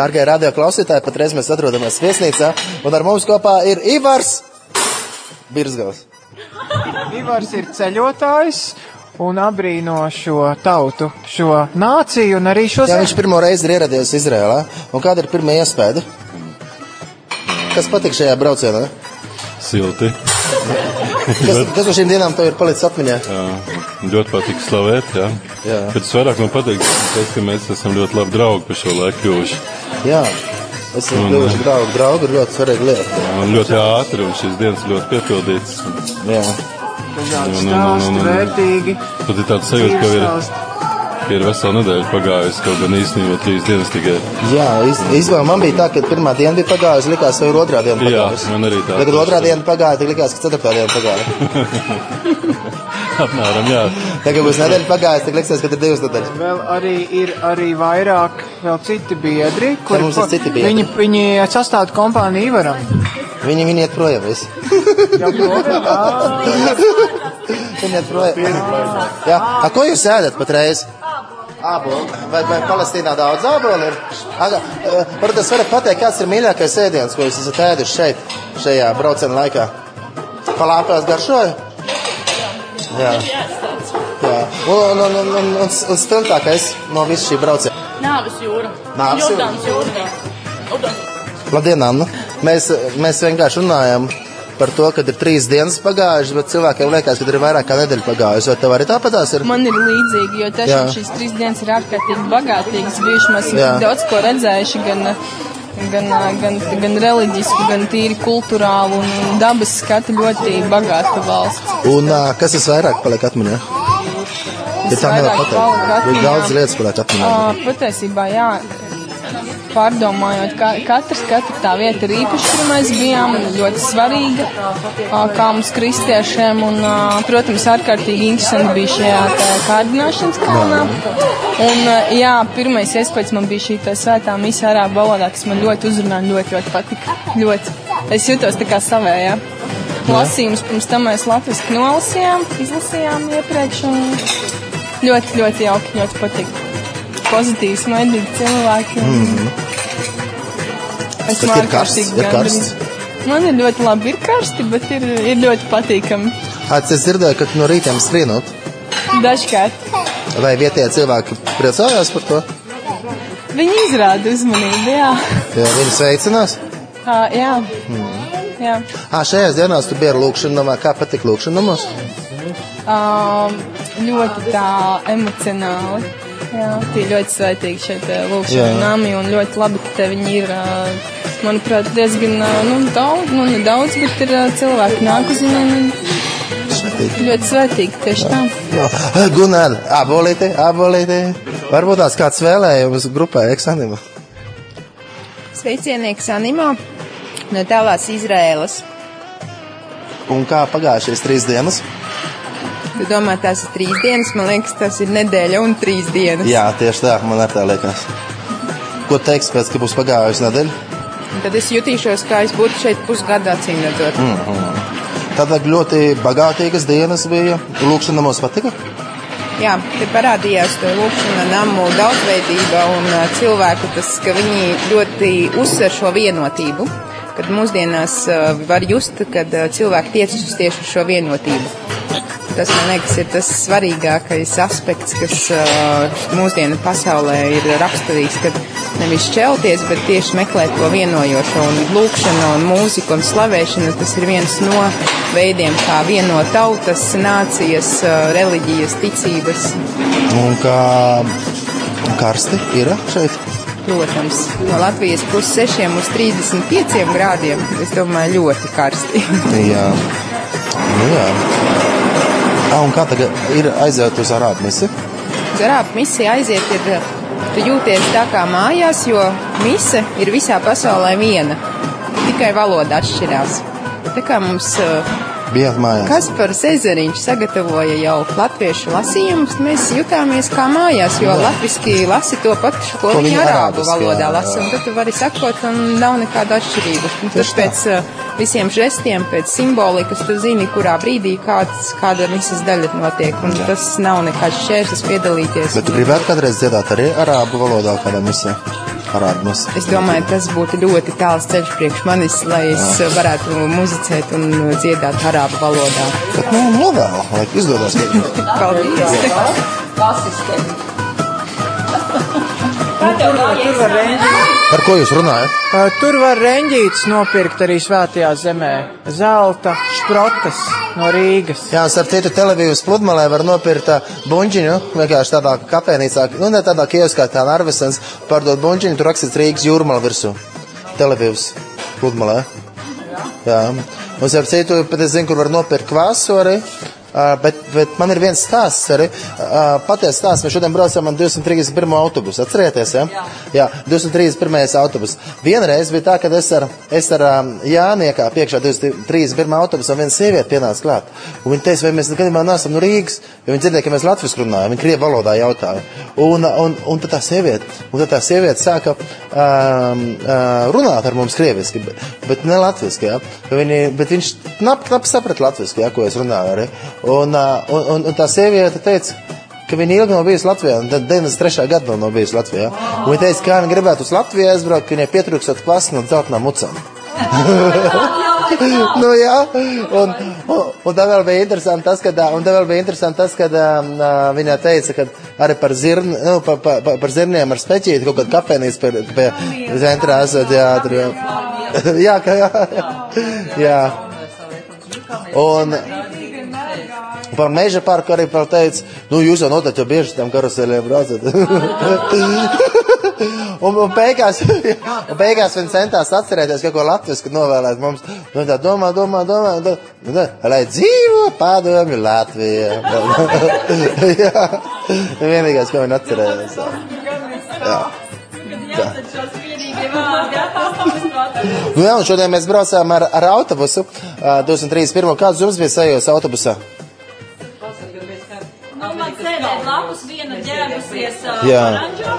Dārgie radio klausītāji, patreiz mēs atrodamies viesnīcā, un ar mums kopā ir Ivars Birzgals. Ivars ir ceļotājs un abrīno šo tautu, šo nāciju un arī šo Jā, viņš pirmo reizi ir ieradies Izrēlā, un kāda ir pirmā iespēja? Kas patīk šajā braucienā? Silti. Kas, kas no šīm dienām tev ir palicis atmiņā? Jā, ļoti patīk slavēt. Jā. Jā. Bet visvairāk man patīk tas, ka mēs esam ļoti labi draugi pa šo laiku kļuvuši. Jā, esam Un, kļuvuši draugi. Draugi ir ļoti svarīga lieta. Un ļoti ātri, un šīs dienas ļoti piepildītas. Jā. dažādi Un, un, un, stāsti, vērtīgi. Pat ir tāds sajūta, ka ir, ir vesela nedēļa pagājusi, kaut gan īstenībā trīs dienas tikai. Jā, iz, izvēle man bija tā, ka pirmā diena bija pagājusi, likās, ka ir otrā diena Jā, pagājusi. man arī tā. Tad, kad otrā diena pagāja, tad likās, ka ceturtā diena pagāja. Apmēram, jā. Tagad, būs nedēļa pagājusi, tad liksies, ka ir divas nedēļas. Vēl arī ir arī vairāk vēl citi biedri, kuri mums ir citi biedri. Viņi, viņi sastāv kompāniju Ivaram. Viņi, viņi iet projām visi. Viņi iet projām. Jā, a, ko jūs ēdat patreiz? Ābolu. Vai, vai Palestīnā daudz ābolu ir? Aga, eh, varbūt jūs varat pateikt, kāds ir mīļākais ēdiens, ko jūs esat ēduši šeit, šajā brauciena laikā? Palāpēs garšoja? Jā. Jā. Un, un, un, un, un, un stiltākais no visu šī brauciena. Nāves jūra. Nāves jūra. Jordānas jūra. Labdien, Anna! Mēs, mēs vienkārši runājam par to, ka ir trīs dienas pagājušas, bet cilvēkiem liekas, ka ir vairāk kā nedēļa pagājusi. Vai tev arī tāpatās ir? Man ir līdzīgi, jo tiešām šīs trīs dienas ir ārkārtīgi bagātīgas. Bijuši mēs Jā. daudz ko redzējuši, gan, gan, gan, gan reliģiski, gan tīri kultūrāli un dabas skati ļoti bagāta valsts. Un kas visvairāk paliek atmiņā? Ja tā nevar pateikt. Ir daudz lietas paliek atmiņā. Ā, Patiesībā, jā. Pārdomājot, ka katrs, katra tā vieta ir īpaša, kur mēs bijām, ļoti svarīga, kā mums kristiešiem, un, protams, ārkārtīgi interesanti bija šajā kārdināšanas kalnā. Un, jā, pirmais iespējas man bija šī tā svētā misija arābu valodā, kas man ļoti uzrunāja, ļoti, ļoti patika. Ļoti. Es jutos tā kā savējā. Lasījums pirms tam mēs latviski nolasījām, izlasījām iepriekš, un ļoti, ļoti jauki, ļoti patika. Pozitīvs, maidīgi cilvēki. Mm. Bet ir karsts, ir karsts. Man ir ļoti labi, ir karsti, bet ir, ir ļoti patīkami. Ats, es dzirdēju, ka no rītiem skrienot. Dažkārt Vai vietējie cilvēki priecājās par to? viņi izrāda uzmanību, jā. Jā, viņi sveicinās. Ā, jā. jā. Ā, šajās dienās tu biji ar lūkšanu namā. Kā patīk lūkšanu namos? Um, ļoti tā emocionāli. Jā, tie ļoti svētīgi šeit Jā. lūkšana nami un ļoti labi, ka te viņi ir, ā, manuprāt, diezgan, ā, nu, daudz, nu, ne daudz, bet ir cilvēki nāk uz viņiem. Svētīgi. Ļoti svētīgi, tieši tā. Jā. Gunār, abolīte, abolīte. Varbūt tās kāds vēlējums grupai eksanima. Sveicienieks Animo no tālās Izrēlas. Un kā pagājušais trīs dienas? Tu domā, tās ir trīs dienas, man liekas, tas ir nedēļa un trīs dienas. Jā, tieši tā, man arī tā liekas. Ko teiks pēc, ka būs pagājusi nedēļa? Un Tad es jutīšos, kā es būtu šeit pusgadā redzot. Mm. Tātad ļoti bagātīgas dienas bija. Lūkšana mums patika. Jā, te parādījās to lūkšana namu daudzveidība un cilvēku tas, ka viņi ļoti uzsver šo vienotību. Kad mūsdienās var just, kad cilvēki tiecas uz tieši uz šo vienotību. Tas, man liekas, ir tas svarīgākais aspekts, kas uh, mūsdienu pasaulē ir raksturīgs, kad nevis šķelties, bet tieši meklēt to vienojošo un lūkšana un mūzika un slavēšana. Tas ir viens no veidiem, kā vienot tautas, nācijas, uh, reliģijas, ticības. Un kā karsti ir šeit. Protams, no Latvijas 6 uz 35 grādiem, es domāju, ļoti karsti. Jā. Nu, jā. Ah, un kā tagad ir aiziet uz arābu misiju? Garāba misija aiziet, ir, tu jūties tā kā mājās, jo mise ir visā pasaulē viena. Tikai valoda atšķirās. Tā kā mums uh, Bijāt mājās. Kaspars Ezeriņš sagatavoja jau latviešu lasījumus, mēs jutāmies kā mājās, jo latviski lasi to pašu, ko Ko viņi arābu valodā jā, lasa, jā. un tad tu vari sakot, un nav nekāda atšķirība. Tā. pēc uh, visiem žestiem, pēc simbolikas, tu zini, kurā brīdī kāds, kāda misas daļa notiek, un tas nav nekāds šķērslis piedalīties. Bet tu gribētu kādreiz dziedāt arī arābu valodā kādā misijā? Parādi mums. Es domāju, tas būtu ļoti tāls ceļš priekš manis, lai es varētu muzicēt un dziedāt arābu valodā. Bet, nu, novēlu, lai izdodas. Paldies! Tur var, reņģi, Par ko jūs runājat? tur var reņģītis nopirkt arī svētajā zemē. Zelta šprotas no Rīgas. Jā, starp citu, televīzijas pludmalē var nopirkt buļģiņu, vienkārši tādā kafejnīcā, nu, ne tādā kioskā, tā Narvesens, pārdot buļģiņu, tur rakstīts Rīgas jūrmala virsū. Televīzijas pludmalē. Jā. Un starp citu, pat es zinu, kur var nopirkt kvāsu arī. Uh, bet, bet man ir viens stāsts arī. Uh, Patiesa stāsts. Mēs šodien braucām ar 231. autobusu. Atcerieties, ja? Jā, 231. autobus. Vienreiz bija tā, ka es ar, es ar um, Jāniekā priekšā 231. autobusu un viena sieviete pienāca klāt. Un viņa teica, vai mēs nekad neesam no Rīgas, jo viņa dzirdēja, ka mēs latviešu runājam. Viņa krievu valodā jautāja. Un, un, un tad tā sieviete, un tad tā sieviete sāka um, uh, runāt ar mums krieviski, bet, bet ne latviski, ja? Viņi, bet viņš knap, knap saprata latviski, ja, ko es runāju arī. Un, uh, un, un, un tā sieviete teica, ka viņa ilgi nav bijusi Latvijā, un tad 93. gada vēl nav bijusi Latvijā. Un viņa teica, kā viņa gribētu uz Latviju aizbraukt, ka viņai pietrūkstot klasi no dzeltenām mucām. nu, jā, un, un, un tā vēl bija interesanti tas, ka, un tā vēl bija interesanti tas, ka um, viņa teica, ka arī par, zirn, nu, pa, pa, pa, par zirniem ar speķīti kaut kādu kafejnīcu pie, pie centrā esat, jā, tur, jā. jā, ka, jā, jā, jā. Un par meža parku arī par teica, nu jūs jau noteikti jau bieži tam karuseliem braucat. un, un, beigās, un beigās viņi centās atcerēties, ka ko kad novēlēt mums, nu tā domā, domā, domā, domā, nu, tā, lai dzīvo padomju Latvija. jā, vienīgais, ko viņi atcerējās. Jā. Tā. Nu jā, un šodien mēs braucām ar, ar autobusu. Uh, 231. Kāds jums bija sajūta autobusā? Ģērbusies uh, Jā. oranžo,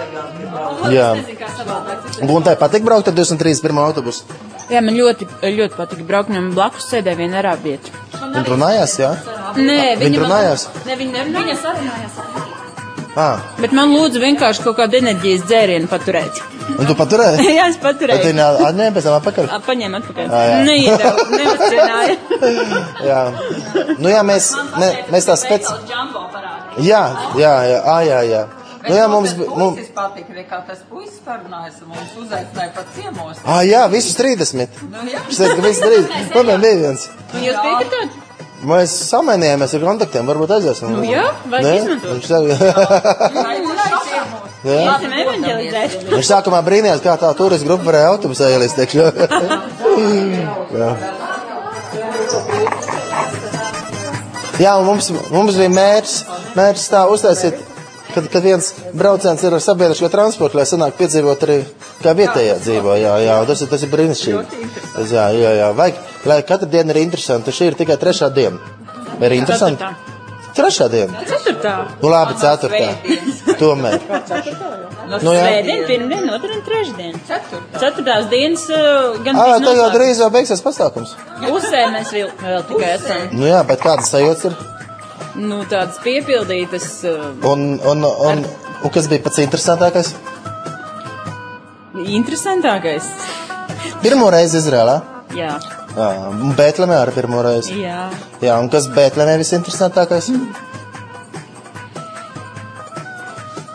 un Jā. ir. Guntai patīk braukt ar 231. autobusu. Jā, man ļoti, ļoti patika braukt, un blakus sēdēja viena arābieta. Un runājās, jā? Nē, Viņi viņa man, runājās? Ne, viņi nerunāja. Viņa sarunājās. Ah, bet man lūdzu vienkārši kaut kādu enerģijas dzērienu paturēt. un tu paturēji? Jā, es Bet paturēju. viņi atņēma pēc tam atpakaļ? Ā, Paņēma atpakaļ. Ā, jā. Neiedeva, neuzcienāja. Jā. Nu jā, mēs, ne, mēs tā spēc... Jā, jā, jā, ā, jā, jā. Nu jā, mums... bi- Mums... Patika, ne kā tas puisis parunājas un mums uzaicināja pat ciemos. Ā, jā, visus 30. Nu, jā. Visus 30. Man bija viens. Un jūs piekritāt? Mēs samainījāmies ar kontaktiem, varbūt aiziesim. Nu jā, Nē? izmantot. Viņš saka, jā. Evanģelizēt. Viņš sākumā brīnījās, kā tā turis grupa varēja autobusā ielīst iekšā. Jā. Jā, un mums, mums bija mērķis, mērķis tā uztaisīt, kad, kad viens brauciens ir ar sabiedrisko transportu, lai sanāk piedzīvot arī kā vietējā dzīvo. Jā, jā, tas ir, tas ir brīnišķīgi. Jā, jā, jā, vajag, lai katra diena ir interesanta. Šī ir tikai trešā diena. Vai ir interesanti? Ceturtā. Trešā diena. Ceturtā. Nu labi, ceturtā. Tomēr. Nu jā. Svētdien, pirmdien, otrdien, trešdien. Ceturtās dienas uh, gan Ā, tā jau drīz jau beigsies pasākums. Pusē mēs vēl, vēl tikai esam. Nu jā, bet kādas sajūtas ir? Nu, tādas piepildītas. Uh, Un, un, un, un kas bija pats interesantākais? interesantākais. Pirmo reizi Izrēlā. Jā. Jā, un Bētlemē arī pirmo reizi. Jā. Jā, un kas Bētlemē visinteresantākais?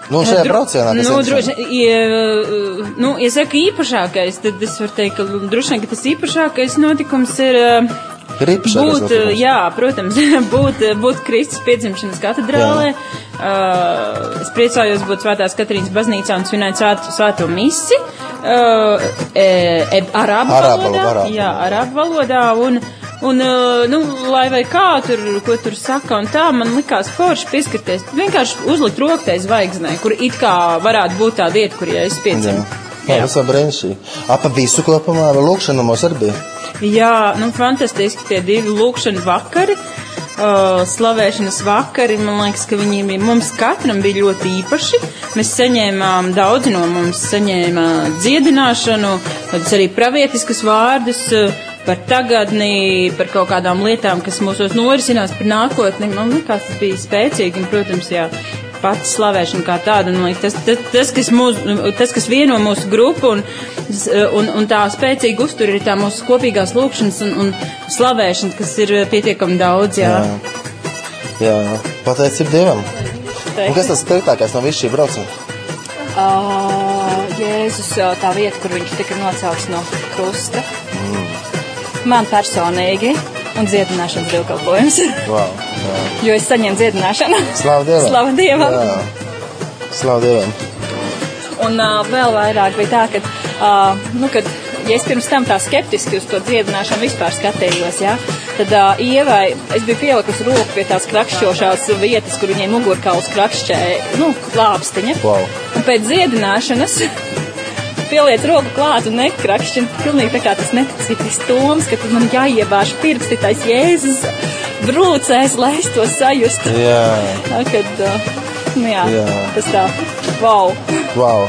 Nu, šajā braucienā. kas Nu, interesanti? droši, ja, nu, ja saka īpašākais, tad es varu teikt, ka droši vien, ka tas īpašākais notikums ir. uh, Īpašākais Būt, jā, protams, būt, būt Kristus piedzimšanas katedrālē. Uh, es priecājos būt Svētās Katrīnas baznīcā un svinēt svētu, svēto misi. Uh, e, e, arābu Arābu valodā. arābu. Jā, arābu valodā. Un, un uh, nu, lai vai kā tur, ko tur saka un tā, man likās forši pieskarties. Vienkārši uzlikt roktai zvaigznē, kur it kā varētu būt tā vieta, kur ja es Jā, piedzīvoju. Jā visam brīnišķīgi. Apa visu kopumā, vai lūkšana mums arī bija? Jā, nu, fantastiski tie divi lūkšana vakari. Uh, slavēšanas vakari, man liekas, ka viņi bija, mums katram bija ļoti īpaši. Mēs saņēmām, daudzi no mums saņēma dziedināšanu, tādus arī pravietiskus vārdus uh, par tagadni, par kaut kādām lietām, kas mūsos norisinās par nākotni. Man liekas, tas bija spēcīgi, un, protams, jā, pati slavēšana kā tāda. Un, man liekas, tas, tas, tas, kas mūs, tas, kas vieno mūsu grupu un, un, un tā spēcīgi uztur ir tā mūsu kopīgās lūkšanas un, un slavēšana, kas ir pietiekami daudz. Jā. Jā, jā. pateicība Dievam. Un kas tas spilgtākais no visu šī brauciena? Uh, Jēzus, tā vieta, kur viņš tika nocelts no krusta. Mm. Man personīgi un dziedināšanas dievkalpojums. Wow, jā. jo es saņēmu dziedināšanu. Slavu Dievam! Slavu Dievam! Jā. Slavu Dievam! Un uh, vēl vairāk bija tā, ka, uh, nu, kad, ja es pirms tam tā skeptiski uz to dziedināšanu vispār skatījos, jā, tad uh, Ievai es biju pielikusi roku pie tās krakšķošās vietas, kur viņai mugurkauls krakšķēja, nu, lāpstiņa. Wow. Un pēc dziedināšanas pieliec roku klāt un nekrakšķina. Pilnīgi tā kā tas neticītais toms, ka man jāiebāž pirksti tais Jēzus brūcēs, lai es to sajustu. Jā. Tā, kad, nu jā, Jā. tas tā, wow. Wow.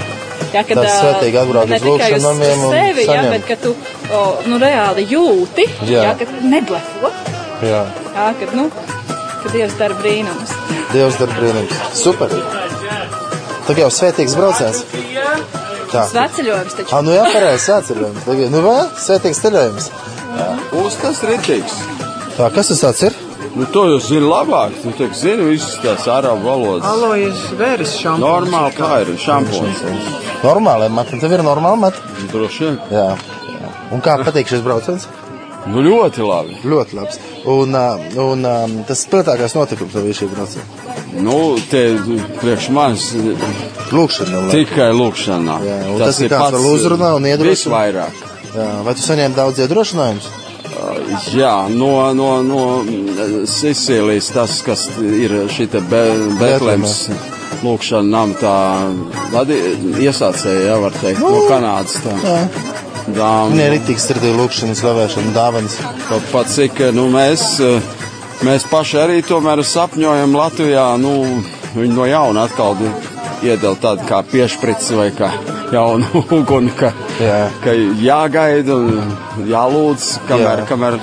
Jā, kad, Tas ā, svētīgi atbrauc uz uz lūkšanām un sevi, jā, saņem. bet ka tu o, nu, reāli jūti, Jā. jā. ka tu neblefo, Jā. jā, kad, nu, ka Dievs dara brīnumus. Dievs dara brīnums. Super! Tagad jau svētīgs brauciens. Tā. Sveceļojums taču. Ah, nu jā, pareizi atceļojums. Tagad, nu vēl, svētīgs ceļojums. Uz tas ritīgs. Tā, kas tas tāds ir? Nu, to jūs zināt labāk. Tu tā zini visas tās ārābu valodas. Alojas vērs šampūns. Normāli kā ir šampūns. Normāli, mat, tev ir normāli mat? Droši vien. Jā. jā. Un kā patīk šis brauciens? Nu, ļoti labi. Ļoti labs. Un, un tas spilgtākais notikums no visu šī brauciena. Nu, te priekš manis Lūkšana. lai- tikai lūkšanā. Jā, un tas ir kāds vēl uzrunā un iedrošina? Visvairāk. Jā, vai tu saņēmi daudz iedrošinājumus? Jā, no, no, no Sicīlijas tas, kas ir šita be, Betlems lūkšana nam tā vadi, iesācēja, jā, var teikt, no Kanādas tā. Jā. Dām, Viņa ir tik sirdī lūkšana, slavēšana, dāvanas. Kaut pat cik nu, mēs, eh, mēs paši arī tomēr sapņojam Latvijā, nu, viņi no jauna atkal iedala tādu kā piešprici vai kā jaunu uguni, ka, Jā. ka jāgaida un jālūdz, kamēr, Jā. kamēr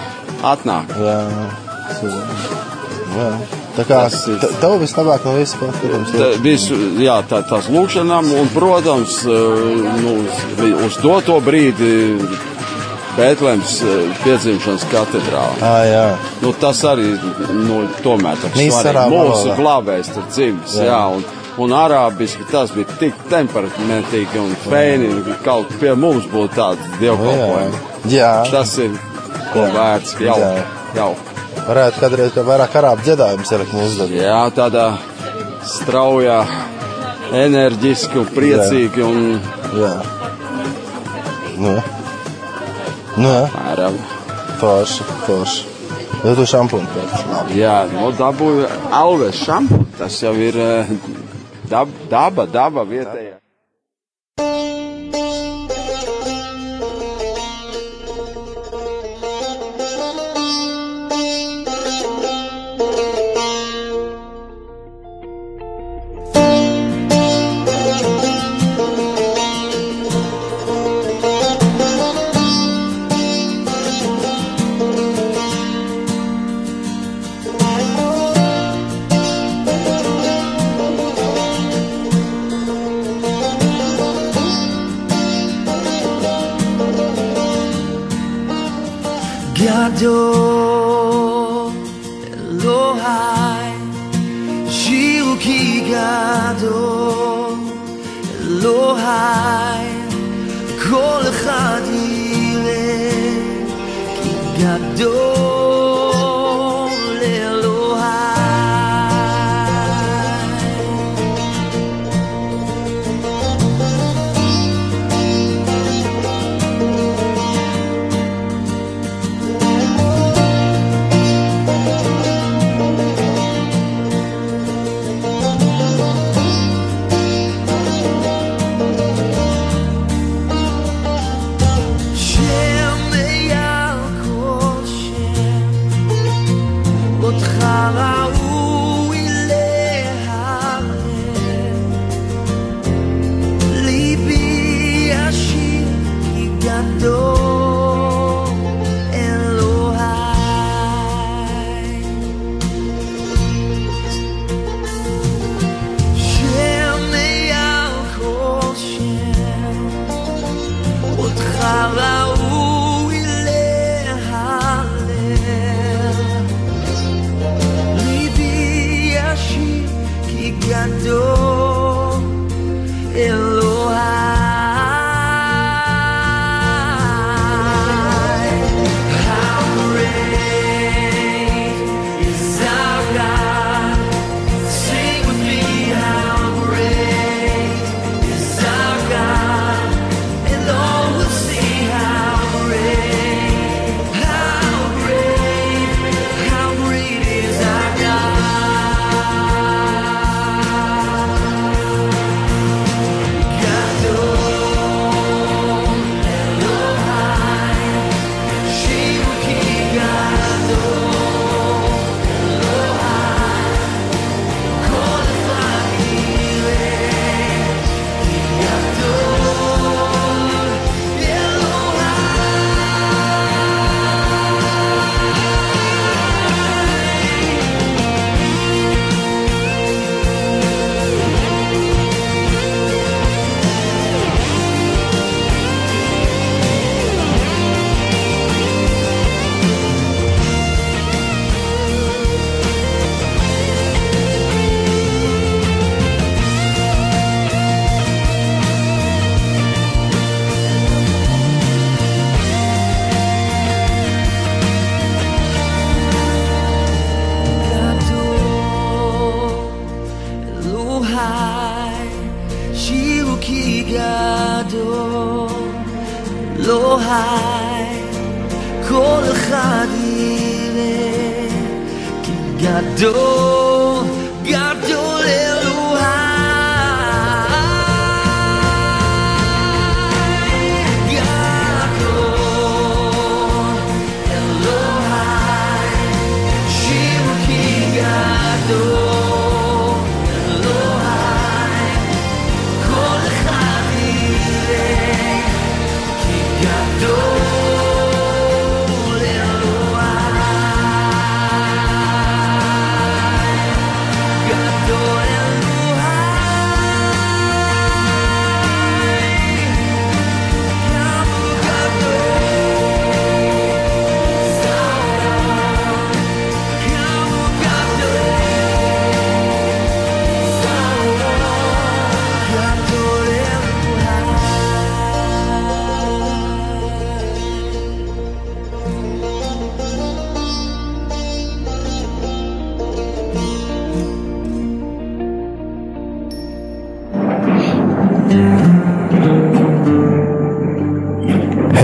atnāk. Jā, jā. Tā kā Tas tev vislabāk no visas, protams, Tā, visu, jā, tā, tās lūkšanām, un, protams, eh, nu, uz, uz doto brīdi Bētlēms piedzimšanas katedrālē. Ah, jā. Nu, tas arī nu, tomēr Mīsa svarīgi. Mūsu glābējs tur dzimis, Jā. jā, un, un arābiski tas bija tik temperamentīgi un feini, kaut pie mums būtu tāds dievkalpojums. Jā. Tas ir ko Jā. vērts, jau, Jā. jau. Varētu kādreiz kā vairāk arābu dziedājumus ielikt mūsu darbā. Jā, tādā straujā, enerģiski un priecīgi un Jā. Nu, nu. Mēram. Forši, forši. Nu, tu šampūnu pēc. Jā, no dabūja alves šampūnu. Tas jau ir Dá, daba, dá pra ver tá até.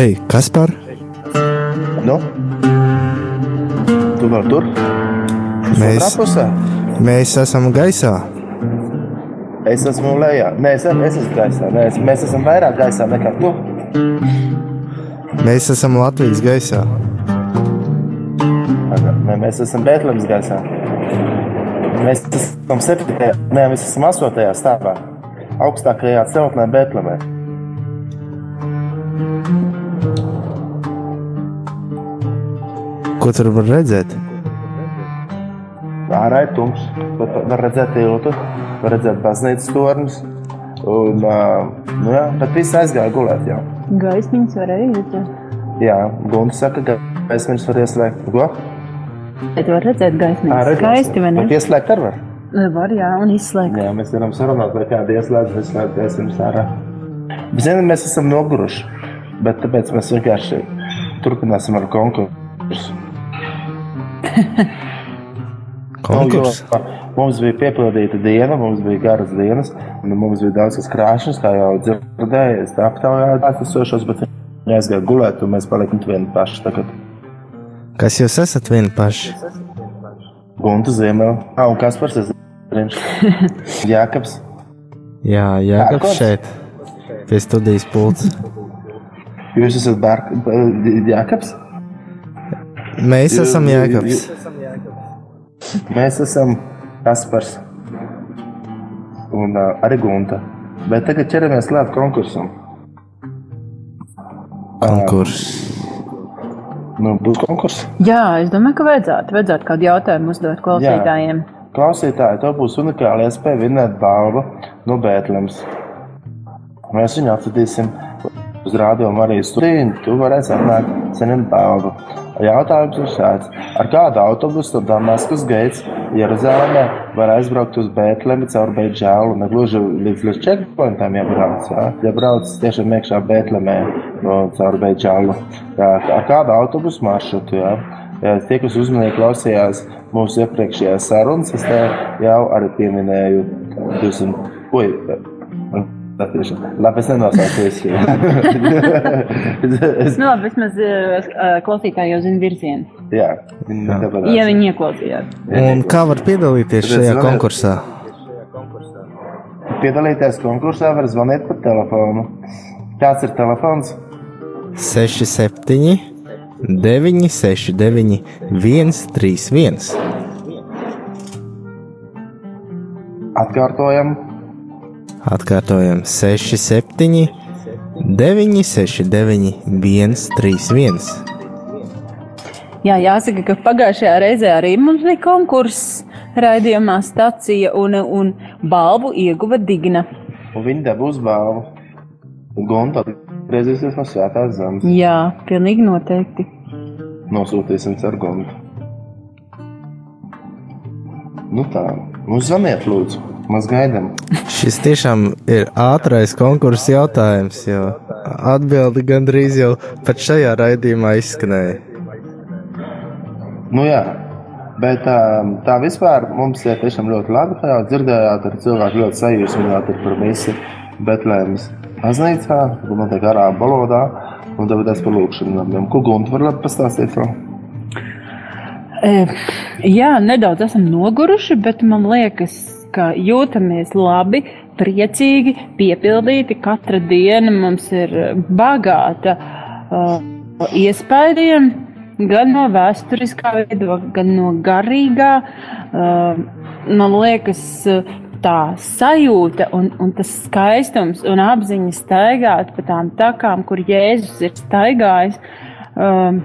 Hei, kas par? Nu? Tu vēl tur? Mēs, mēs esam gaisā. Es esmu lejā. Nē, es, es esmu gaisā. Nē, es, mēs esam vairāk gaisā nekā tu. Mēs esam Latvijas gaisā. Nē, mēs esam Bēntlēmas gaisā. Mēs esam 7. Nē, mēs esam 8. stāvā. Augstākajā celtnē Bēntlēmē. Ko tur var redzēt? Ārā ir tumšs. Bet var redzēt tiltu, var redzēt baznīcas torņus. Un, nu jā, bet viss aizgāja gulēt. Jā, Gaismiņas var arī redzēt. jā Gunte saka, ka gaismiņas var ieslēgt. Ko? Bet var redzēt Ā, gaismiņas. redzēsim. Skaisti, vai ne? Bet ieslēgt arī var. Var, jā, un izslēgt. Jā, mēs varam sarunāt, vai kāda ieslēdz, vai slēdz gaismiņas ārā. Bet, zini, mēs esam noguruši, bet tāpēc mēs vienkārši turpināsim ar konkursu. Konkurss? Nu, mums bija piepildīta diena, mums bija garas dienas, un mums bija daudz kas krāšņs, kā jau dzirdēju. Es aptaujāju klātesošos, bet viņi aizgāja gulēt, un mēs palikām vieni paši tagad. Kas jūs esat vieni paši? Gunta Ziemē, ah, un Kaspars Ziemē. Jākaps. Jā, Kārkons? šeit. Pie studijas pults. Jūs esat Bērk... Jākaps? Mēs esam Jāgaps. Mēs esam Kaspars un uh, arī Gunta. Bet tagad ķeramies klāt konkursam. Konkurss. Nu, būs konkurss. Jā, es domāju, ka vajadzētu, vajadzētu kādu jautājumu uzdot klausītājiem. Klausītāji, to būs unikāla iespēja vinēt balvu no Bēntlēmas. Mēs viņu atradīsim uz rādījumu arī studiju, tu varēsi atnākt saņemt balvu. Jautājums ir šāds. Ar kādu autobusu no Damaskas Gates Jeruzalemē var aizbraukt uz Bētlemi caur Beidžālu? Ne gluži līdz, līdz checkpointam jābrauc, jā? Ja brauc tiešām iekšā Bētlemē no, caur Beidžālu. Jā, ar kādu autobusu maršrutu, jā? Jā, tie, kas uzmanīgi klausījās mūsu iepriekšējās sarunas, es te jau arī pieminēju 200. Oi, tā tiešām. Labi, es nenosaucu visu. es, Nu, labi, vismaz uh, klausītāji jau zina virzienu. jā, nepadarās. Ja viņi ieklausījās. Un kā var piedalīties šajā konkursā? Piedalīties konkursā var zvanīt pa telefonu. Kāds ir telefons? 67, 969, 131. Atkārtojam. Atkārtojam 67, 969, 131. Jā, jāsaka, ka pagājušajā reizē arī mums bija konkurss raidījumā stacija un, un balvu ieguva Digna. Un viņi dabūs balvu. Gonta atgriezīsies no svētās zemes. Jā, pilnīgi noteikti. Nosūtīsim ar Gontu. Nu tā, mums zvaniet lūdzu. Mēs gaidām. Šis tiešām ir ātrais konkurss jautājums, jo atbildi gandrīz jau pat šajā raidījumā izskanēja. Nu jā, bet tā, tā vispār mums ir tiešām ļoti labi. Kā jau dzirdējāt, ir cilvēki ļoti sajūsmināti par misi Betlēmas baznīcā, kur notiek arābu valodā, un tagad es par lūkšanām. Ko Gunta var labi pastāstīt vēl? Jā, nedaudz esam noguruši, bet man liekas, ka jūtamies labi, priecīgi, piepildīti. Katra diena mums ir bagāta uh, iespējām, gan no vēsturiskā viedokļa, gan no garīgā. Uh, man liekas, tā sajūta un, un tas skaistums un apziņa staigāt pa tām takām, kur Jēzus ir staigājis. Um,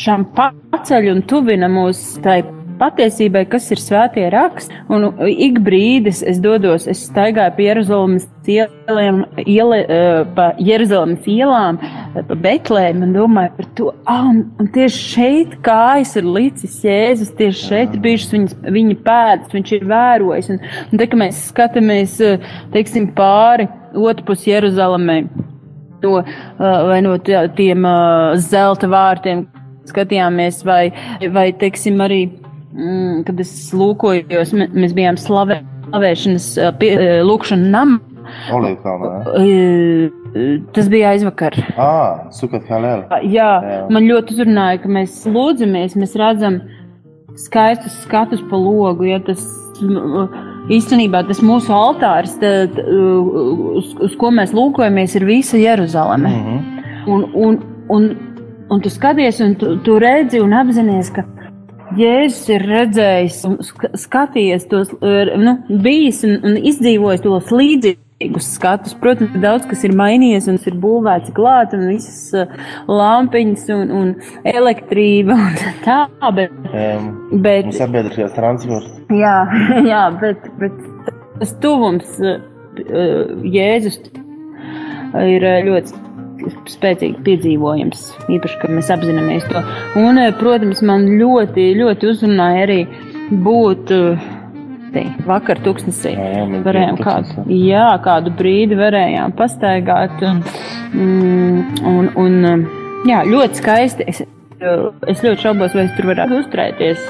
šām paceļ un tuvina mūs tai patiesībai, kas ir svētie raksti. Un ik brīdis es dodos, es staigāju pa Jeruzalemes ielām, iele, eh, pa Jeruzalemes ielām, eh, pa Betlēm un domāju par to, ah, un, un tieši šeit kājas ir licis Jēzus, tieši šeit ir bijušas viņas, viņa pēdas, viņš ir vērojis. Un, un te, ka mēs skatāmies, eh, teiksim, pāri otrpus Jeruzalemē, no, vai no tiem zelta vārtiem, skatījāmies, vai, vai teiksim, arī, mm, kad es lūkojos, mē- mēs bijām slavē, slavēšanas, ā, pie- ā, lūkšana nam. Olīvkalnā. Ā, Tas bija aizvakar. Ah, halēl. Jā, man ļoti uzrunāja, ka mēs lūdzamies, mēs redzam skaistus skatus pa logu. Ja, tas, īstenībā tas mūsu altārs, tad, uz, uz ko mēs lūkojamies, ir visa Jeruzaleme. Mm -hmm. un, un, un, un tu skaties, un tu, tu redzi un apzinājies, ka Jēzus ir redzējis un sk- skatījies tos, er, nu, bijis un, un izdzīvojis tos līdzīgus skatus. Protams, daudz kas ir mainījies un ir būvēts klāt, un visas uh, lampiņas un, un elektrība un tā, bet, Um, bet sabiedriskais transports. Jā, jā bet, bet tas tuvums uh, Jēzus ir uh, ļoti spēcīgi piedzīvojams. Īpaši, kad mēs apzināmies to. Un, uh, protams, man ļoti, ļoti uzrunāja arī būt uh, te, vakar tūkstnesī. mēs Varējām kādu, jā, kādu brīdi varējām pastaigāt. Un, mm, un, un, um, jā, ļoti skaisti. Es, es ļoti šaubos, vai es tur varētu uzturēties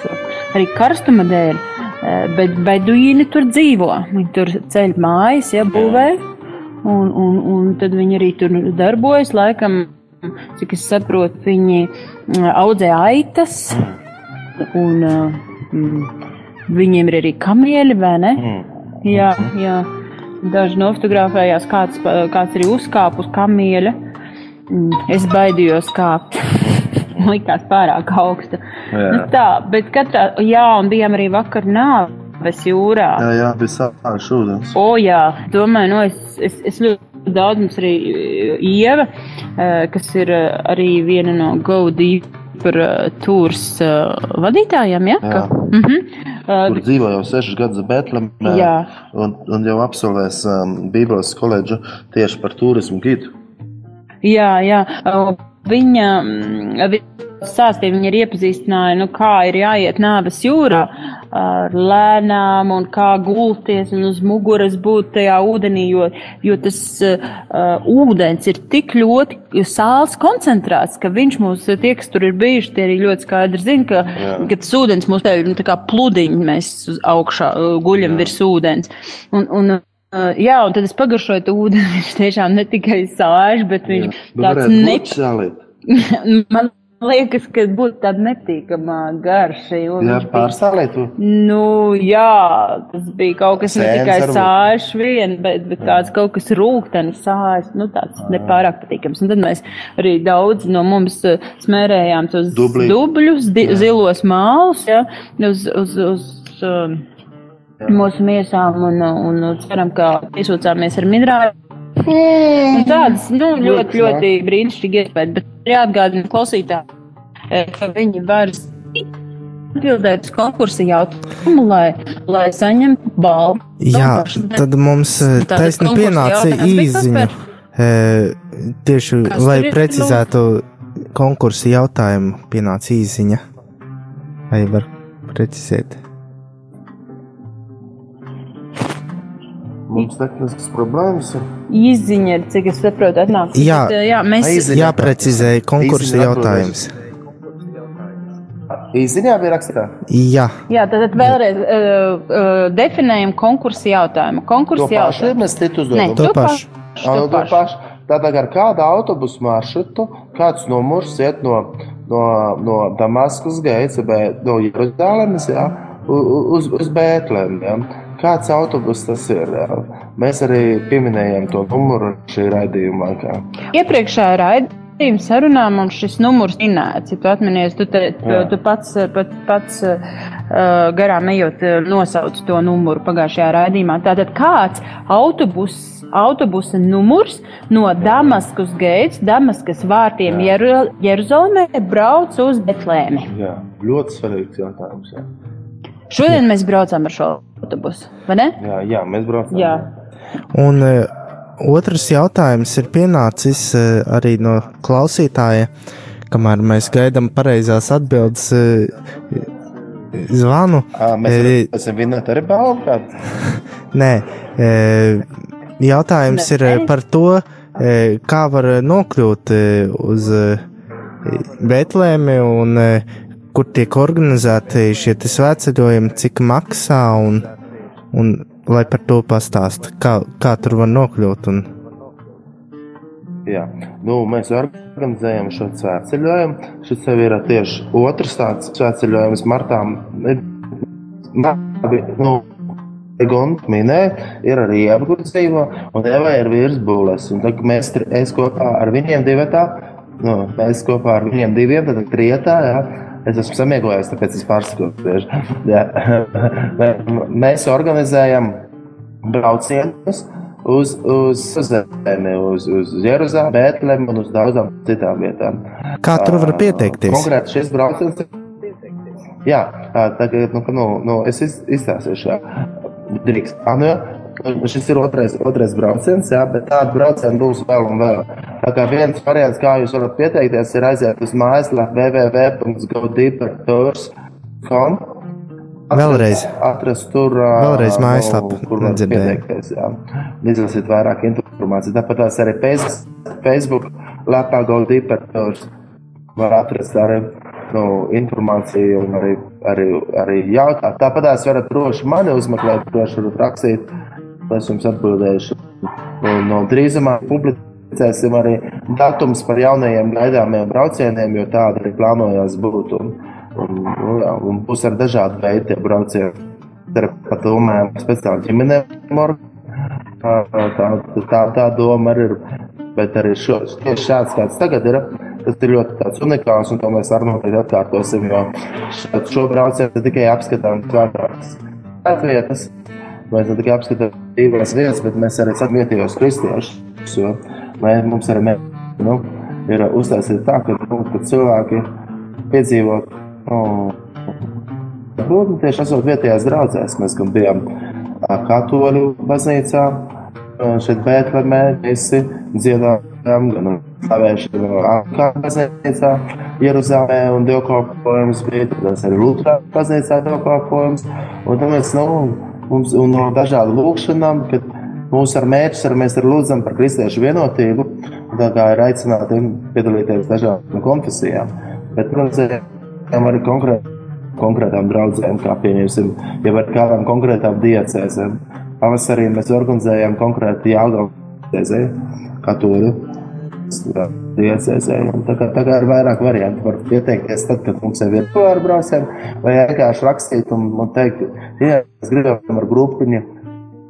arī karstuma dēļ. Bet beduīni tur dzīvo. Viņi tur ceļ mājas, ja būvē. Un, un, un tad viņi arī tur darbojas. Laikam, cik es saprotu, viņi mm, audzē aitas. Un mm, viņiem ir arī kamieļi, vai ne? Jā, jā. Daži nofotografējās, kāds, kāds arī uzkāpa uz kamieļa. Mm, Es baidījos kāpt. Likās pārāk augstu. Jā. Nu, tā, bet katrā, jā, un bijām arī vakar nāves jūrā. Jā, jā, bija sāpīgs ūdens. O, jā, domāju, nu, es, es, es ļoti daudz mums arī eh, Ieva, eh, kas ir eh, arī viena no GoDeep par tūrs vadītājiem, ja? Jā. Ka, mhm. Kur dzīvo jau sešus gadus Betlemē un, un jau absolvēs um, Bībeles koledžu tieši par turismu gidu. Jā, jā. Uh, Viņa, mm, viņa stāstīja, viņa ir iepazīstināja, nu, kā ir jāiet nāves jūrā ar lēnām un kā gulties un uz muguras būt tajā ūdenī, jo, jo tas uh, ūdens ir tik ļoti sāls koncentrēts, ka viņš mūs, tie, kas tur ir bijuši, tie arī ļoti skaidri zina, ka, Jā. ka tas ūdens mūs tev ir nu, tā kā pludiņi, mēs uz augšā uh, guļam virs ūdens. Un, un, Uh, jā, un tad es pagaršoju to ūdeni. Viņš tiešām ne tikai sāž, bet viņš Nu, tāds ne... salīt. Man liekas, ka būtu tāda nepatīkama garša. Jā, pārstālīt. Nu, jā, tas bija kaut kas ne Sēns tikai varbūt. sāļš vien, bet, bet tāds kaut kas rūktenis sāļš, nu tāds nepārāk patīkams. Un tad mēs arī daudz no mums smērējām tos Dubli. dubļus, di, zilos mālus, ja, uz, uz, uz um, mūsu miesām un, un, un ceram, ka piesūcāmies ar minerālu. Un tādas, nu, ļoti, ļoti brīnišķīgi iespējas, bet ir jāatgādina klausītāji, eh, ka viņi var atbildēt uz konkursu jautājumu, lai, lai saņemtu balvu. Jā, tad mums eh, taisni pienāca īziņa. eh, Tieši, Kas lai precizētu konkursu jautājumu, pienāca īziņa. Vai var precizēt? Mums tehniskas problēmas ir. Izziņa ir, cik es saprotu, atnāks. Jā, Bet, eh, jā mēs, jāprecizē konkursu Īziņa jautājums. Īziņā bija rakstā. Jā, jā, tad tad vēlreiz uh, uh, definējam konkursu jautājumu. Konkursu pašu jautājumu. mēs citu Nē, uzdodam. to pašu. To pašu. Tātad ar kādu autobusu maršrutu, kāds numurs iet no, no, no Damaskas gaisa, no Jeruzalemes, uz, uz Bētlēm. Jā. Kāds autobus tas ir? Mēs arī pieminējām to numuru šī raidījuma laikā. Iepriekšējā raidījuma sarunā mums šis numurs minēts. Ja tu atminies, tu, te, tu, tu pats, pat, pats uh, garām ejot, nosauc to numuru pagājušajā raidījumā. Tātad kāds autobus, autobusa numurs no Damaskas gaits, Damaskas vārtiem Jeru, Jeruzalemē brauc uz Betlēmi? Jā, ļoti svarīgs jautājums. Jā, Šodien mēs braucam ar šo autobusu, vai ne? jā, jā mēs braucam. Jā. un eh, otrs jautājums ir pienācis eh, arī no klausītāja, kamēr mēs gaidām pareizās atbildes. eh, Zvanu. Ā, Mēs esam vinnēti arī balvu. Nē, jautājums ir e, par to, kā var nokļūt uz Betlēmi un kur tiek organizēti šie svētceļojumi, cik maksā un, un lai par to pastāst, kā, kā tur var nokļūt. Un, Jā, nu, mēs organizējam šo svētceļojumu. Šis jau ir tieši otrs tāds svētceļojums martā. Labi, nu, Gunta minēja, ir arī dzīvo, un Eva ir virsbūles. Mēs, kopā ar viņiem divatā, nu, mēs kopā ar viņiem diviem, tad trietā, jā, es esmu samiegojies, tāpēc es pārsakotu. Mē- Mēs organizējam braucienus uz, uz zemi, uz, uz Jeruzalemi, Bēntlemi un uz daudzām citām vietām. Kā tur var pieteikties? Konkrēti šis brauciens. Jā, tagad, nu, ka, nu, nu, es iz- izstāstīšu. Drīkst. Nu. Šis ir otrais, otrais brauciens, jā, bet tādu braucienu būs vēl un vēl. Tā kā viens variants, kā jūs varat pieteikties, ir aiziet uz mājaslapu www.goddeepertours.com. Vēlreiz. Atrast tur, Vēlreiz mājaslapu nu, kur var pieteikties, jā. Izlasīt vairāk informācijas. Tāpat tās arī Face- Facebook lapā Goddeepertours var atrast arī nu, informāciju un arī, arī, arī jautāt. Tāpat tās varat droši mani uzmeklēt, droši varat rakstīt, es jums atbildēšu. Un, no drīzumā publicēsim arī datums par jaunajiem gaidāmiem braucieniem, jo tāda arī plānojās būt. Un, un, nu, jā, un būs ar dažādu veidu tie braucieni. Tad pat domājam speciāli ģimenēm. Tā, tā, tā, tā doma arī ir. Bet arī šo, tieši šāds, kāds tagad ir, tas ir ļoti unikāls, un to mēs arī noteikti atkārtosim. Jo šo, braucienu tikai apskatām svētās vietas, mēs ne tikai apskatām divas vietas, bet mēs arī sakām vietējos kristiešus. Mums arī mē, nu, ir uztaisīta tā, ka, nu, ka cilvēki piedzīvo. Nu, Varbūt nu, tieši esot vietējās draudzēs, mēs gan bijām katoļu baznīcā, šeit Bētlemē, visi dziedājām, gan slavēšana Ankara baznīcā, Jeruzalē un dievkalpojums bija, tad arī Lutrā baznīcā dievkalpojums. Un mēs, nu, mums un no dažādu lūkšanām, kad mūsu ar mērķis ar mēs lūdzam par kristiešu vienotību, tā kā ir aicināti piedalīties dažādām konfesijām. Bet, protams, ir arī konkrēti konkrētām draudzēm, kā pieņemsim, jau ar kādām konkrētām diecēzēm. Pavasarī mēs organizējam konkrēti Jālgavā katoļu diecēzē. un Tā kā, kā ir vairāk variantu, var pieteikties tad, kad mums jau ir pārbraucēm, vai vienkārši rakstīt un, un teikt, ja mēs gribam ar grupiņu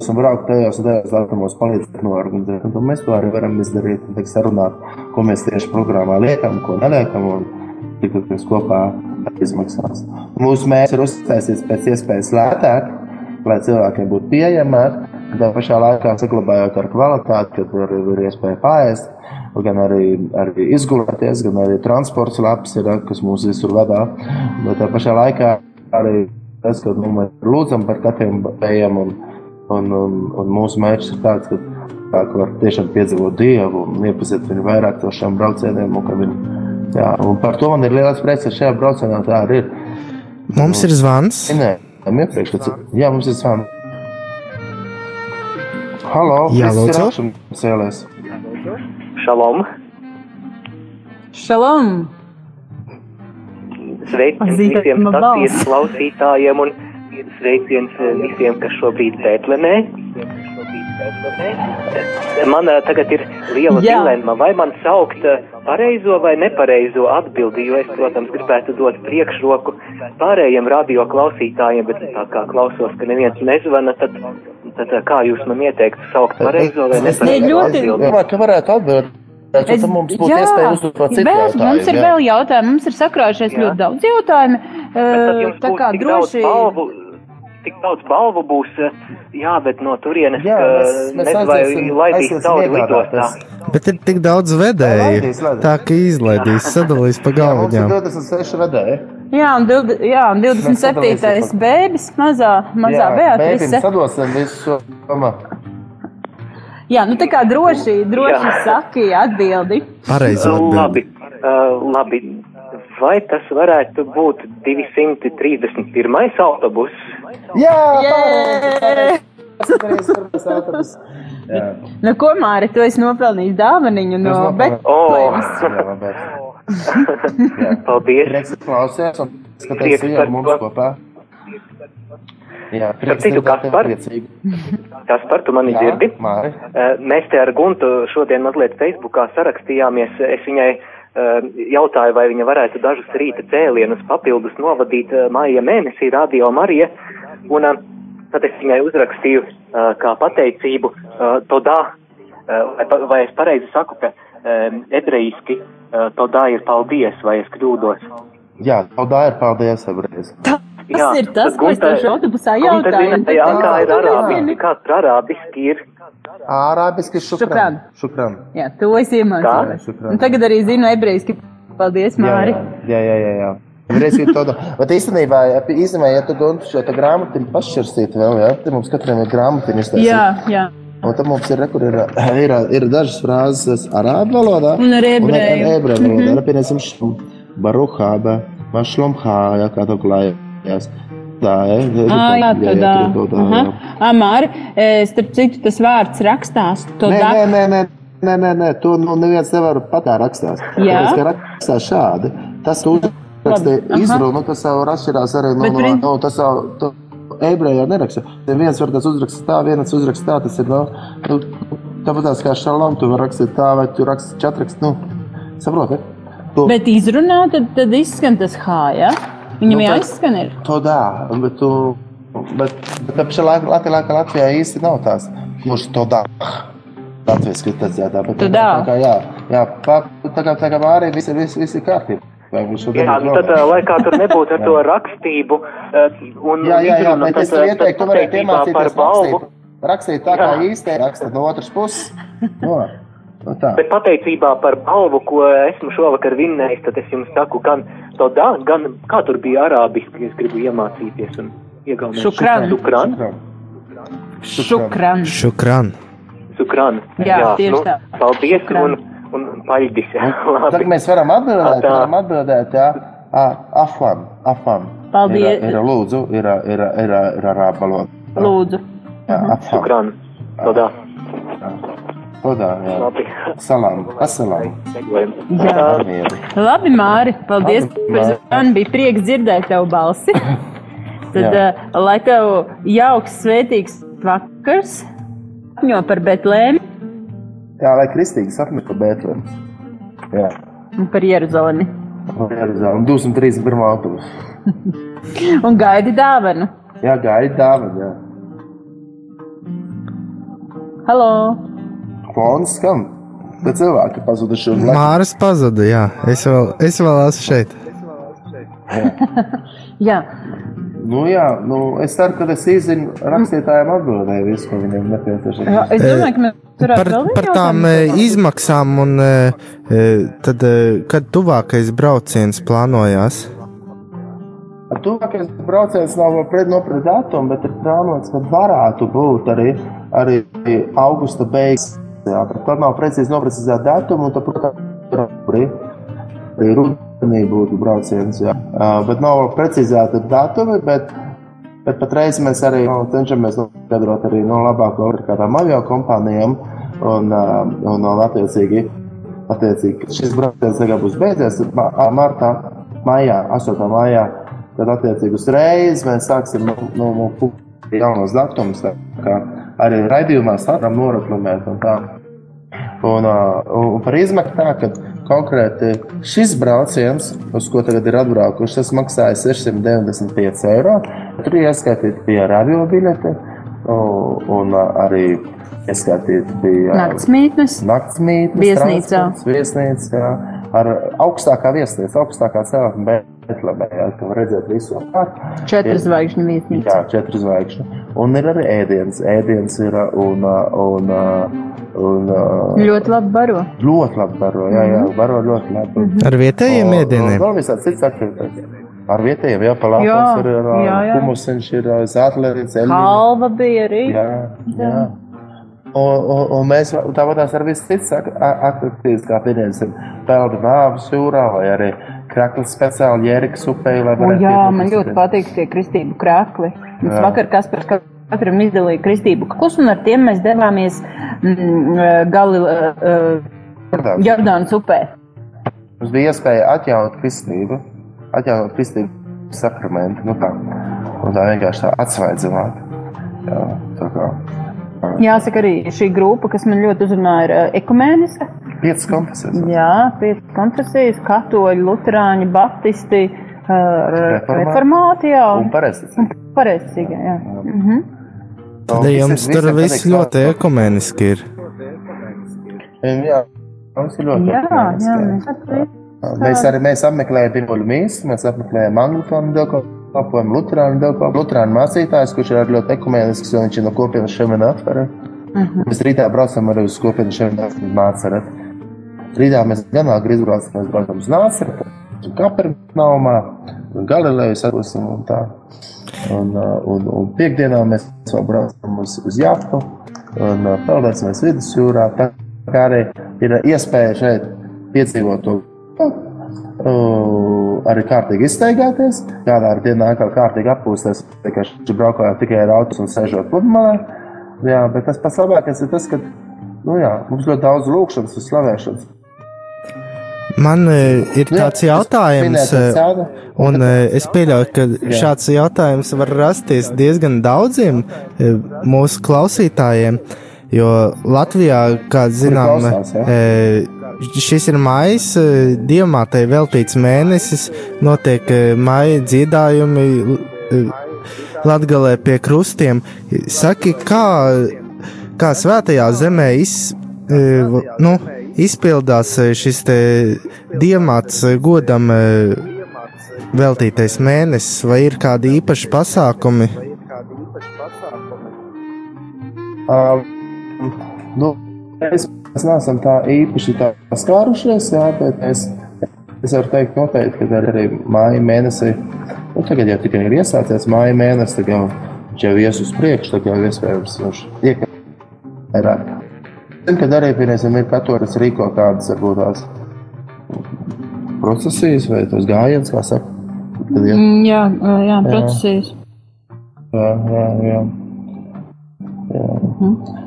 un braukt tajos un tajos datumos palīdzēt noorganizēt. Un tad mēs to arī varam izdarīt un teikt, sarunāt, ko mēs tieši programmā liekam, ko neliekam un tik mēs kopā izmaksās. Mūsu mērķis ir uztaisīt pēc iespējas lētāk, lai cilvēkiem būtu pieejamāk, tā pašā laikā saglabājot ar kvalitāti, kad ir, ir iespēja pāriest, gan arī, arī izgulēties, gan arī transports labs ir, kas mūs visur vedā. Bet tā pašā laikā arī tas, ka nu, mēs lūdzam par katiem bērniem, un, un, un, un mūsu mērķis ir tāds, ka cilvēki var tiešām piedzīvot Dievu un iepazīt viņu vairāk no šiem braucieniem. Un, ka viņi, jā, un par to man ir liels prieks, ka šajā braucienā tā arī ir. Mums ir zvans. Nē, tam iepriekš, jā, mums ir zvans. Halo, lūdzu. augšām cēlēs. Šalom! Šalom! Sveiciens Zīmē, visiem balss. klausītājiem un sveiciens eh, visiem, kas šobrīd Bētlemē. Man eh, tagad ir liela Jā. dilemma, vai man saukt eh, pareizo vai nepareizo atbildi, jo es, protams, gribētu dot priekšroku pārējiem radio klausītājiem, bet tā kā klausos, ka neviens nezvana, tad, tad eh, kā jūs man ieteiktu saukt pareizo vai nepareizo atbildi? domāju, ka varētu atbildēt. Es, tad mums būtu iespēja uzdot to citu vēl, jautājumu. mums ir jā. vēl jautājumi, mums ir sakrājušies Jā. ļoti daudz jautājumu. Eh, Tā kā droši. balvu, tik daudz balvu būs, eh, jā, bet no turienes, Jā, ka mēs- mēs nezinu, vai laidīs cauri lidostā. Bet ir tik daudz vedēju. Tā kā izlaidīs, sadalīs pa Jā, mums ir galviņām. 26 vedēji. Jā, un, dildi, jā, un 27. sadalīsim bēbis, mazā, mazā Beatrice. Sadosim visu. Domā. Jā, nu tā kā droši, droši Jā. saki atbildi. Pareizo atbildi. Labi, uh, labi. Vai tas varētu būt 231. autobus? Jā! Jā. Nu, ko, Māri, tu esi nopelnījis dāvaniņu no Betlēmas? Jā. Paldies! Prieks, ka klausies un skaties ar mums to. kopā. Jā, prieks citu, Kaspar. Kaspar, tu mani Jā, dzirdi? Māri. Eh, Mēs te ar Guntu šodien mazliet Facebookā sarakstījāmies. Es viņai eh, jautāju, vai viņa varētu dažus rīta cēlienus papildus novadīt eh, māja mēnesī Radio Marija. Un tad es viņai uzrakstīju kā pateicību vai pa- vai es pareizi saku, ka eh, ebrejiski eh, todā ir paldies, vai es kļūdos. Jā, tā ir paldies, ebrejas. Tas ir tas, ko es tev autobusā jautāju. zina, Jā, kā ir arābiski, kāds ir arābiski ir. Ārābiski šukran. Šukran. Jā, to es iemācījos. Šukran. Tagad arī zinu ebrejiski. Paldies, Māri. Jā, jā, jā. jā. Reiz ir tāda, bet īstenībā, ja, īstenībā, ja tu guntu šo te grāmatiņu pašķirstīt vēl, jā, tad mums katram ir grāmatiņa. Jā, jā. Un tad mums ir, re, ir, ir, ir dažas frāzes arābu valodā. Un ar ebreju. ar ebreju valodā. Mhm. Mm Piemēram, baruhāba, mašlomhā, jā, kā to klājās. Tā, jā. Ah, jā, tādā. jā, tur ir Aha. tādā, jā. Ah, Māri, eh, starp citu, tas vārds rakstās. Nē, da- nē, nē, nē, nē, nē, nē, to nu, neviens nevar pat tā rakstās. Jā. Tāpēc, ka rakstās šādi. Tas, ko uzrakstīja Aha. izrunu, tas jau atšķirās arī no, no, no tas jau, to ebreju jau neraksta. Viens var tas uzrakstīt tā, viens uzrakstīt tā, tas ir, no, nu, tāpat tās kā šalom, tu vari rakstīt tā, vai tu rakstīt četrakst, nu, saproti? Tu, Bet izrunā, tad, tad izskan tas H, ja? Viņam Nu, jāizskan ir. To dā, bet tu, bet, bet tā pašā laikā Latvijā, Latvijā īsti nav tās, kurš to dā. Latvijas kritizētā, bet Tu tā dā. kā, jā, jā, tā kā, tā kā arī viss ir, viss, viss ir kārtībā. Vai viņš šodien Jā, nu vēl? tad, lai kā tur nebūtu ar to rakstību, eh, un Jā, jā, jā, bet es tev ieteiktu, tu varētu iemācīties balvu. rakstīt. Rakstīt tā, kā īsti raksta no otras puses. No, no tā. Bet pateicībā par balvu, ko esmu šovakar vinnējis, tad es jums saku, gan to da, gan kā tur bija arābiski, es gribu iemācīties un iegaumēt. Šukran. Šukran. Šukran. Šukran. Šukran. Jā, tieši nu, tā. Paldies Šukran. un, un paļģis. Tagad mēs varam atbildēt, Tā. varam atbildēt, jā. Afam, afam. Paldies. Ir, ir lūdzu, ir, ir, ir, ir arābu valoda. Lūdzu. Jā, afam. Šukran. Todā. Todā, jā. Labi. Salam, asalam. Jā. Labi, Māri, paldies Labi, par zvanu. Bija prieks dzirdēt tavu balsi. Tad, Jā. uh, lai tev jauks, svētīgs vakars, sapņo par Betlēmu Jā, lai kristīgi sapni par Bētlēm. Jā. un par Jeruzalemi. Jeruzalem, 231. autobusu. Un gaidi dāvanu. Jā, gaida dāvana, jā. Halo! Fons skan. Bet cilvēki pazuduši un lai. Māris pazuda, jā. Es vēl, es vēl esmu šeit. Jā, Nu jā, nu es ceru, ka es izzinu rakstītājiem atbildēju visu, ko viņiem nepieciešams. Es domāju, ka mēs Par, par tām jautājumu e, izmaksām un e, e, tad, kad tuvākais brauciens plānojās? Tuvākais brauciens nav vēl pret nopret datumu, bet ir plānots, ka varētu būt arī, arī augusta beigas. Tad nav precīzi noprecizēta datuma, un tad, protams, arī rudenī būtu brauciens. Jā. Uh, bet nav precizēta datumi, bet, bet patreiz mēs arī nu, cenšamies noskaidrot arī no labāko ar kādām avio kompānijām un, uh, un, un attiecīgi, attiecīgi šis brauciens tagad būs beidzies ma- martā, maijā, 8. maijā. Tad, attiecīgi, uzreiz mēs sāksim no, no, no pu- jaunos datumus. tā kā Arī raidījumā varam noraklamēt un tā. Un, uh, un par izmaksu tā, ka konkrēti šis brauciens, uz ko tagad ir atbraukuši, tas maksāja 695 eiro. Tur ieskaitīti bija radio biļete un, arī ieskaitīti bija Naktsmītnes. naktsmītnes, Viesnīcā. jā, ar augstākā viesnīca, augstākā celtne Betlemē, jā, ka var redzēt visu apkārt. Četru Ir- zvaigžņu viesnīca. Jā, četru zvaigžņu. Un ir arī ēdiens. Ēdiens ir uh, un, uh, un, uh, un, uh, Ļoti labi baro. ļoti labi baro. Jā, jā, Mhm. baro ļoti labi. Ar vietējiem Un- ēdieniem? un Vēl visādi cits aktivitātes. Ar vietējiem, jā, Jā, palātos ir uh, jā, jā. humusiņš, ir uh, zātlerīts, eļļa. Halva bija arī. Jā, jā. Un, un, un mēs tāpatās ar visu a- aktivitātes, kā pieņemsim, peldu nāvis jūrā vai arī kraklis speciāli jēriks upē, lai O, varētu jā, iedot man ļoti uzturēt. patīk tie kristību krākli. Mēs Jā. vakar Kaspars katram izdalīja kristību kaklus, un ar tiem mēs devāmies mm, gali uh, Jordānas. Jordānas upē. Mums bija iespēja atjaunot kristību, atjaunot kristību sakramentu, nu tā, un tā vienkārši tā atsvaidzināt. Jā, tā kā. Jāsaka, arī šī grupa, kas man ļoti uzrunāja, ir ekumēniska. Piecas konfesijas. Jā, piecas konfesijas, katoļi, luterāņi, baptisti, uh, Reformāti. jā. Un pareizticīgi. Pareizticīgi, jā. Mhm. Tad jums tur viss ļoti ekumeniski ir. Jā, mums ir ļoti Jā, jā, jā. mēs arī. Mēs arī mēs apmeklējām pirmo mīsu, mēs apmeklējām Anglikānu dievkalpojumu, Lutāņu dievkalpojumu, Lutāņu mācītājs, kurš ir ļoti ekumenisks, jo viņš ir no kopienas šeimena atverē. Mhm. Mēs rītā braucam arī uz kopienas šeimena māceret. Rītā mēs gan agri izbraucam, mēs braucam uz Nāceretu, Kapernaumā, Galilejas atbūsim un tā. Un, uh, un, un piekdienā mēs vēl braucam uz, uz Jāpu un uh, peldēsimies vidusjūrā. Tā kā arī ir iespēja šeit piedzīvot to Uh, arī kārtīgi izteigāties, kādā dienā atkal kārtīgi atpūsties, vienkārši braukājot tikai ar autos un sēžot pludmalē. Jā, bet tas pats labākais ir tas, ka nu jā, mums ļoti daudz lūkšanas un slavēšanas. Man e, ir tāds jautājums, e, un e, es pieļauju, ka šāds jautājums var rasties diezgan daudziem mūsu klausītājiem, jo Latvijā, kā zinām, šis ir maijs, diamātei veltīts mēnesis, notiek maija dziedājumi Latgalē pie krustiem. Saki, kā, kā svētajā zemē iz, nu, izpildās e, šis te diamāts e, godam e, veltītais mēnesis, vai ir kādi īpaši pasākumi? Uh, nu, mēs, mēs neesam tā īpaši tā skārušies, jā, bet es, es varu teikt noteikti, ka arī māja mēnesī, nu tagad jau tikai ir iesācies māja mēnesis, tad jau jau ies uz priekšu, tad jau iespējams viņš iekļūt vairāk. Zinu, ka arī piemēram ir katoļas rīko kādas varbūt tās procesijas vai tos gājienus, kā saka. Kad Mm, Jā, jā, procesijas. Jā, jā, jā. jā.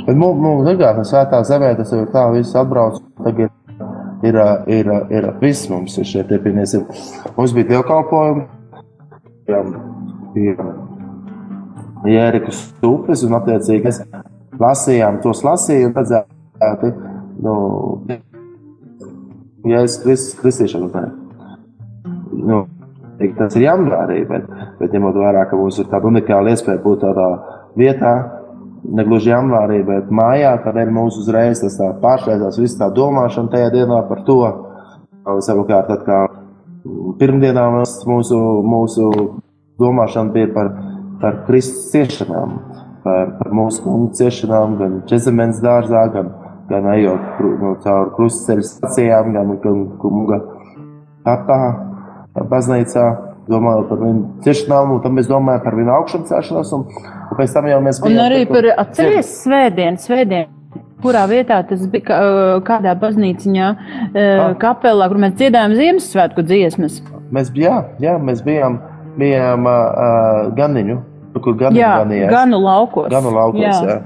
Bet mums, mums ir gan svētā zemē, tas ir tā, viss atbrauc. Tagad ir, ir, ir, viss mums ir šeit, piemēram, mums bija dievkalpojumi. Jā, bija Jērikas upes un attiecīgi mēs lasījām tos lasījumus, redzēti, nu, Jēzus Kristus kristīšanu. nē. Nu, tas ir janvārī, bet, bet ņemot vērā, ka mums ir tāda unikāla iespēja būt tādā vietā, ne gluži janvārī, bet mājā, ir mūsu uzreiz tas tā pārslēdzās viss tā domāšana tajā dienā par to. Savukārt, tad kā pirmdienā mūsu, mūsu domāšana bija par, par Kristus ciešanām, par, par mūsu kungu ciešanām, gan Čezemens dārzā, gan, gan ejot no, caur krustceļu stācijām, gan, gan kunga kapā, baznīcā, domājot par viņu ciešanām, un tad mēs domājam par viņu augšām celšanos, un, un pēc tam jau mēs Un arī par kur- atceries svētdienu, svētdienu. Kurā vietā tas bija, kā- kādā baznīciņā, eh, kapelā, kur mēs dziedājām Ziemassvētku dziesmas. Mēs, jā, jā, mēs bijām, bijām uh, Ganiņu, tur, kur Ganiņu Jā, ganījās. Ganu laukos. Ganu laukos, Jā. jā.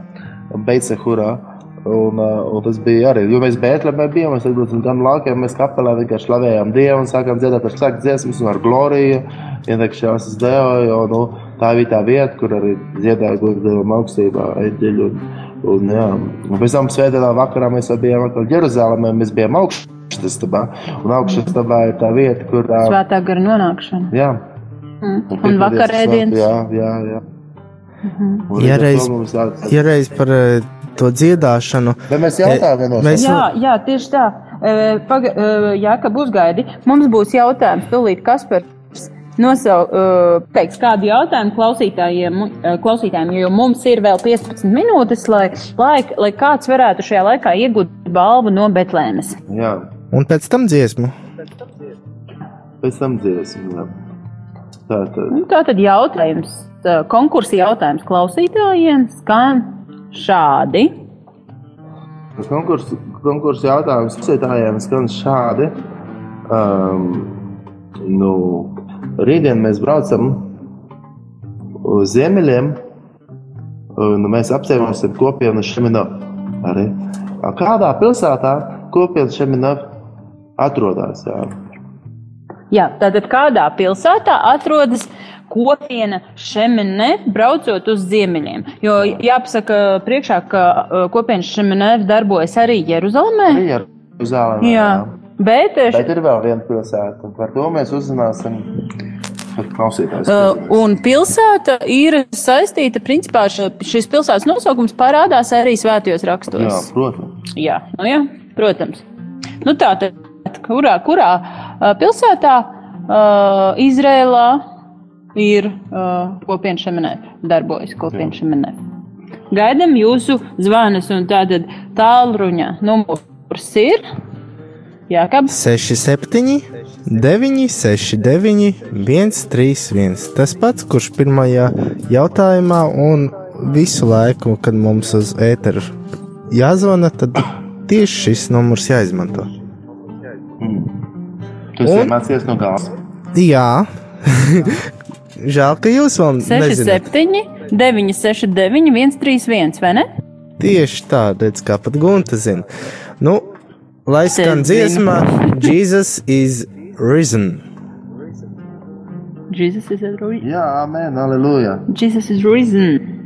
jā. Un, uh, un tas bija arī, jo mēs Bētlemē bijām, mēs atbraucam gan laukiem, mēs kapelā vienkārši slavējām Dievu un sākām dziedāt ar slēgt dziesmas un ar gloriju, ienākšās uz Dievu, jo, nu, tā bija tā vieta, kur arī dziedāja gods Dievam augstībā, eņģeļu un, un, jā. Un pēc tam svētdienā vakarā mēs bijām atkal Jeruzalemē, mēs bijām augšstabā, un augšstabā ir tā vieta, kur, Svētā gara nonākšana. jā, Mm. Un Un vakarēdienas. Jā, jā, jā. Un Ja līdz ar reiz, ja reiz par to dziedāšanu. Bet mēs jautājām vienos Mēs Jā, jā, tieši tā. E, Paga, e, jā, ka būs gaidi. Mums būs jautājums, tūlīt Kaspars nosau, e, teiks kādu jautājumu klausītājiem, e, klausītājiem, jo mums ir vēl 15 minūtes, lai, lai, lai kāds varētu šajā laikā iegūt balvu no Betlēmes. Jā, Un pēc tam dziesmu. pēc tam dziesmu. Jā. Tā tad. Nu, Tā tad jautājums, e, konkursa jautājums klausītājiem skan šādi. Konkursu, konkursu jautājums klausītājiem skan šādi. Um, nu, rītdien mēs braucam uz ziemeļiem, un mēs apceļosim kopienu Šemino. Arī. Kādā pilsētā kopiena Šemino atrodas? Jā. Jā, tātad kādā pilsētā atrodas kopiena Šemenē, braucot uz ziemeļiem? Jo jāpasaka priekšā, ka uh, kopiena Šemenē darbojas arī Jeruzalemē. Jeruzalemē, Jā, bet, uh, Bet ir vēl viena pilsēta, un par to mēs uzzināsim. Klausītājs. Uh, un pilsēta ir saistīta, principā šis pilsētas nosaukums parādās arī svētajos rakstos. Jā, protams. Jā, nu jā, protams. Nu tā tad, kurā, kurā pilsētā uh, Izrēlā ir uh, kopiena šemenē, darbojas kopiena šemenē. Gaidam jūsu zvanus un tātad tālruņa numurs ir Jākab. 67, 9, 6, 9, 1, 3, 1. Tas pats, kurš pirmajā jautājumā un visu laiku, kad mums uz ēteru jāzvana, tad tieši šis numurs jāizmanto. Tu esi mācījies no galvas. Jā, žēl, ka jūs vēl nezināt. 67, 969, 131, vai ne? Tieši tā, redz, kā pat Gunta zina. Nu, lai skan dziesmā, Jesus is risen. Jesus is risen. Jā, amen, aleluja. Jesus is risen.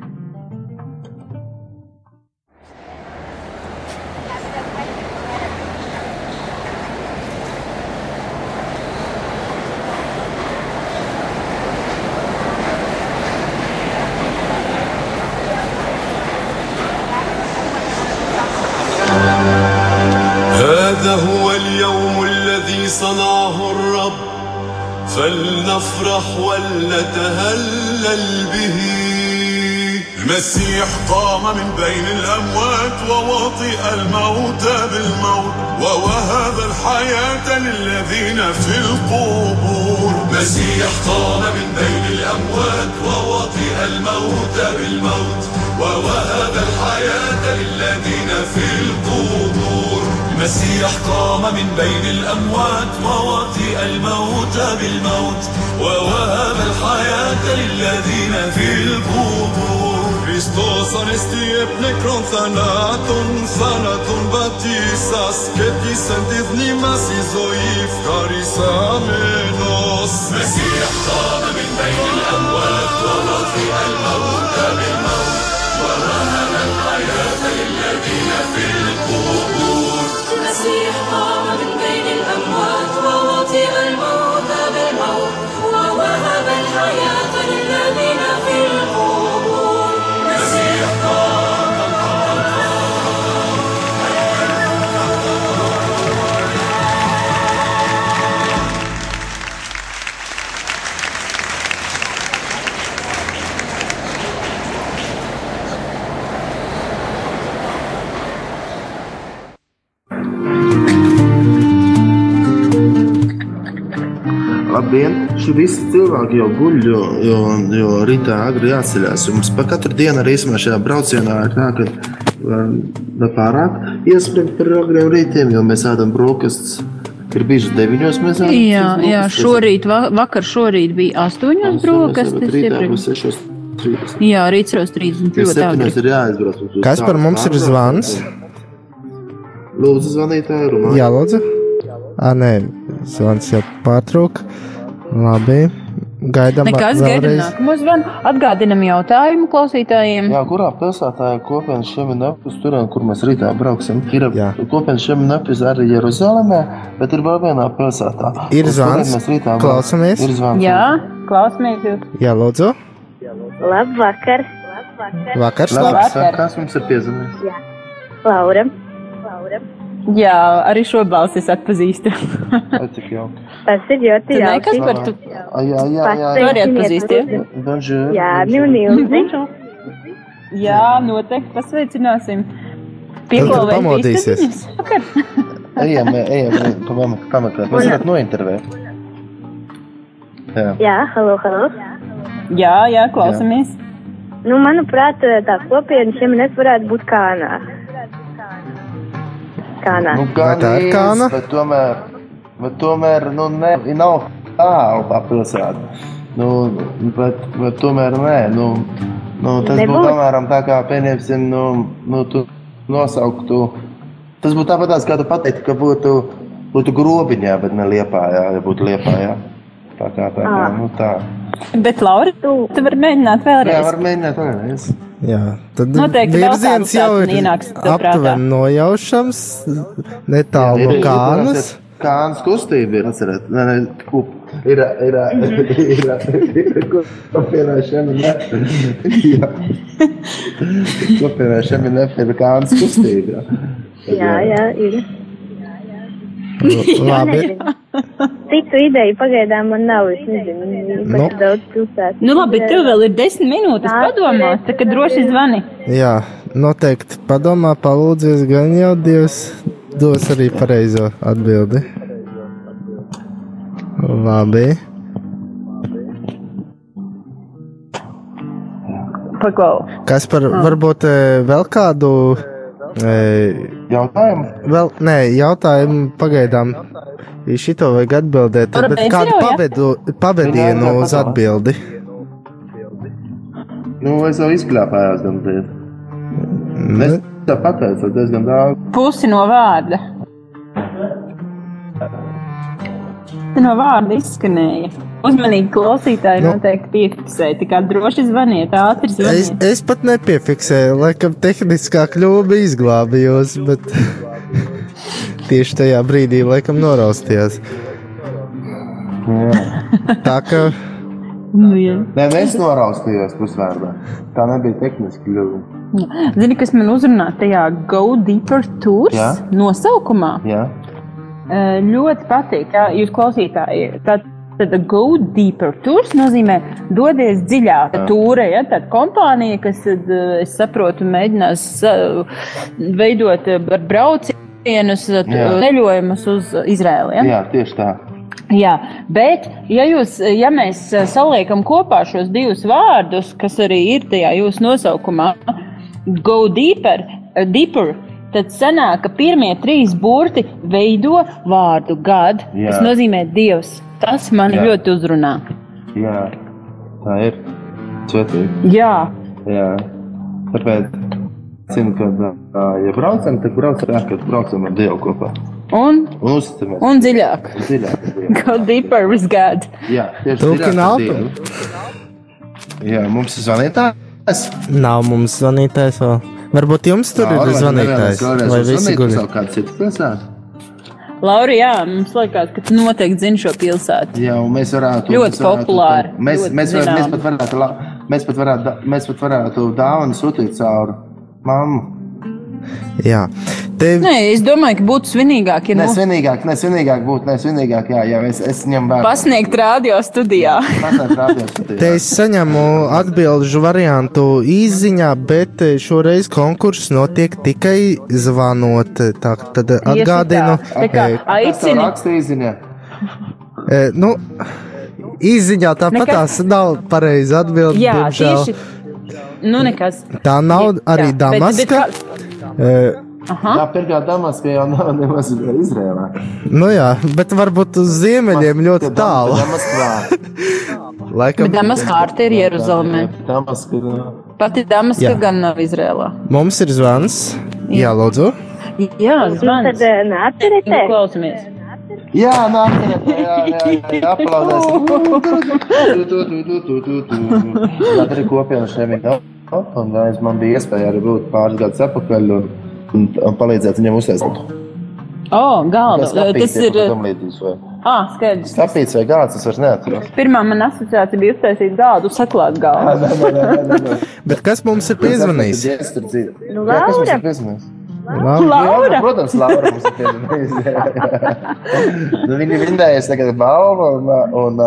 فلنفرح ولنتهلل به. المسيح قام من بين الأموات ووطئ الموت بالموت ووهب الحياة للذين في القبور. مسيح قام من بين الأموات ووطئ الموت بالموت ووهب الحياة للذين في القبور. المسيح قام من بين الأموات ووطئ الموت بالموت ووهب الحياة للذين في القبور Hristos anesti e plekron thanaton, thanaton batisas, këti sentit një mas i zoif, karisa menos. Mesih qame min bejnë l'amwat, wa wadhi al-mawta bil-mawt, wa wahana al-hayata lilladina fil-qur. المسيح قام من بين الأموات ووطئ الموت بالموت ووهب الحياة cilvēki jau guļ, jo, jo, jo rītā agri jāceļās. Mums pa katru dienu arī īstenībā šajā braucienā ir tā, ka nepārāk iespringt par agriem rītiem, jo mēs ēdam brokastis. Ir bijuši deviņos mēs ēdam. Jā, jā, šorīt, va- vakar šorīt bija astoņos brokastis. Rītā sešos. trīsdesmit. Jā, rīt 30 Pēc ļoti septiņos ir uz Kas par mums ir zvans? Lūdzu, zvanītāji, Rumāņi. Jā, lūdzu. Ā, nē, zvans jau pārtrūk. Labi. Gaidām Nekas gaidām vēlreiz. nākamo zvanu. Atgādinam jautājumu klausītājiem. Jā, kurā pilsētā ir kopienas šiem nepus, tur, kur mēs rītā brauksim? Ir kopienas šiem nepus arī Jeruzalemē, bet ir vēl vienā pilsētā. Ir zvans. mēs rītā Klausamies. Ir zvans. Jā, klausamies jūs. Jā, lūdzu. Labvakar! Vakar, Labs, Labvakar. kas mums ir piezvanījis? Jā. Laura. Jā, arī šo balsi es atpazīstu. Cik jauki? Tas ir ļoti Tu ne, kas jauki. par tu? Jā, jā, jā. jā. Tu arī atpazīsti. Jā, nu, Nilzi. Jā, noteikti pasveicināsim. Tad Pieklauvēt pamodīsies. īstenības. Vakar. Ejam, ejam, ejam, pameklēt. Mēs varat nointervēt. Jā. Jā, halo, halo. Jā, jā, klausamies. Nu, manuprāt, tā kopiena šiem nevarētu būt kānā. Kānā. Nu, Vai tā ir kāna? Bet tomēr, bet tomēr nu, ne, nav tālu tā pilsēta. Nu, bet, bet tomēr nē. Nu, nu, tas Nebūs. būtu apmēram tā kā, pieņemsim, nu, nu, tu nosauktu. Tas būtu tāpat, kā tu pateiktu, ka būtu, būtu grobiņā, bet ne liepājā, ja būtu liepājā. Tā kā tā, kā, Ā. nu, tā. Bet, Laura, tu vari mēģināt vēlreiz. Jā, var mēģināt vēlreiz. Jā, tad Noteikti virziens jau ir aptuveni nojaušams, netālu no kānas. Kānas kustība ir atcerēt. Nē, nē, kup. Ir, ir, ir, ir, kopienā šiem ir ne. Jā. Kopienā šiem ir ne, ir kānas kustība. Jā, jā, ir. Labi. Citu ideju pagaidām man nav. Es nezinu, Nu. nu. daudz pilsētu. Nu, labi, tev vēl ir desmit minūtes padomāt, tā kā droši zvani. Jā, noteikti padomā, palūdzies, gan jau Dievs dos arī pareizo atbildi. Labi. Paklau. Kas par Ah. varbūt eh, vēl kādu jautājumu? Vēl, nē, jautājumu pagaidām. Šito vajag atbildēt, beigt kādu pavedu, pavadienu uz atbildi? Nu, es jau izkļāpājos gan diez. Es tā pateicu, diezgan daudz. Pusi no vārda. No vārda izskanēja. Uzmanīgi klausītāji Nu. noteikti piefiksēja. Tā kā droši zvaniet, ātri Es, zvaniet. es pat nepiefiksēju, laikam tehniskā kļūda izglābījos, bet tieši tajā brīdī laikam noraustījās. Tā kā Nu, jā. Nē, nē, es noraustījos pusvārdā. Tā nebija tehniski kļūda. Zini, kas man uzrunā tajā Go Deeper Tours Jā. nosaukumā? Jā. Ļoti patīk, ja jūs klausītāji. Tā, tad Go Deeper Tours nozīmē dodies dziļāk. Tūre, ja tāda kompānija, kas, eh, es saprotu, mēģinās eh, veidot eh, ar braucienus, ceļojumus uz Izraēlu. Ja? Jā, tieši tā. Jā, bet, ja, jūs, ja mēs saliekam kopā šos divus vārdus, kas arī ir tajā jūsu nosaukumā, go deeper, deeper tad sanāk, ka pirmie trīs burti veido vārdu gad. Jā. Tas nozīmē Dievs. Tas mani Jā. ļoti uzrunā. Jā, tā ir. Svētīgi. Jā, Jā. Tāpēc, zinu, ka, ja braucam, tad braucam, jā, kad braucam ar Dievu kopā. un, Un uzticamies. un dziļāk. Dziļāk ar. Go deeper with God. Jā, tieši ar. Dievu. Jā, mums ir zvanītājs. Nav mums zvanītājs vēl. Varbūt jums tur ir zvanītājs. Vai visi guļ? Vēl kāda cita pilsēta? Laura, jā, mums liekas, ka tu noteikti zini šo pilsētu. Jā, mēs varētu. Ļoti populāri, Mēs, ļoti mēs, varētu, mēs, pat varētu, mēs, pat varētu, mēs pat varētu dāvanu sūtīt caur mammu. Jā. Te Nē, es domāju, ka būtu svinīgāk, ja Ne nu svinīgāk, ne svinīgāk būtu, ne svinīgāk, jā, jā es, es ņemu vērā. pasniegt radio studijā. Pasniegt radio studijā. Te es saņemu atbildžu variantu īsiņā, bet eh, šoreiz konkurss notiek tikai zvanot. Tā, tad atgādinu, tā. Kā eh, aicini. Īziņā. eh, nu, īsiņā tāpat tās nav pareizi atbildēt. Jā, tieši. Nu, nekas. Tā nav arī Jā, bet- bet Damaska. kā- Aha. Jā, pirmkārt, Damaska jau nav nemaz Izrēlā. Nu jā, bet varbūt uz ziemeļiem ļoti tālu. Damaskā. Laikam, Bet Damas kārta ir Jeruzalemē. Damaska ir. Pati Damaska Jā. gan nav Izrēlā. mums ir zvans. Jā, lūdzu. Jā, zvans. Tad eh, neatcerieties. Nu, klausamies. Jā, nāk, jā, jā, jā, jā aplaudēsim. Tā arī kopienas šeit ir. Un es man bija iespēja arī būt pāris gadus atpakaļ un, un, un palīdzēt viņam uztaisīt. O, galda. Tas ir. Ah, skaidrs. Skapīts vai gāds, es vairs neatceros. Pirmā man asociācija bija uztaisīt galdu, saklāt galdu. Bet kas mums ir piezvanījis? Nu, Jā, kas mums Laura. ir piezvanījis? Laura! Jā, protams, Laura mums ir piezvanījusi. nu, viņa vindējas tagad balvu, un, un,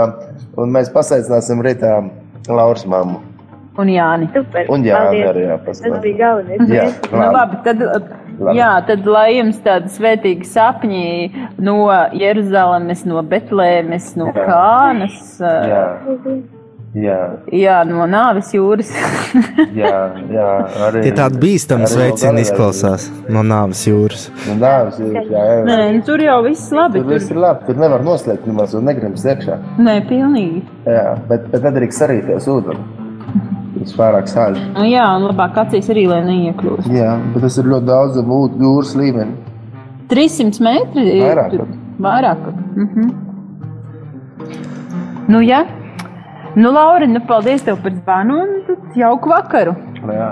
un mēs pasaicināsim rītā Lauras mammu. Un Jāni. Super. Un Jāni paldies. arī, jā, Tas bija galvenais. Jā, Nu, labi, tad, jā, tad lai jums tādi svētīgi sapņi no Jeruzalemes, no Betlēmes, no Jā. Kānas, Jā, jā, jā, no Nāves jūras. jā, jā arī. Tie tādi bīstami sveicieni izklausās no nāves jūras. No nāves jūras, jā, jā. Nē, nu, tur jau viss labi. Tur viss ir labi, tur nevar noslēgt nemaz un negribas iekšā. Nē, pilnīgi. Jā, bet, bet nedrīkst sarīties ūdeni. Tas pārāk sāļ. Nu, jā, un labāk acīs arī, lai neiekļūst. Jā, bet tas ir ļoti daudz ūt- jūras līmeni. 300 metri ir Vairāk. Vairāk. pat. Mhm. Nu, jā. Nu, Laura, nu, paldies tev par zvanu un jauku vakaru. Jā,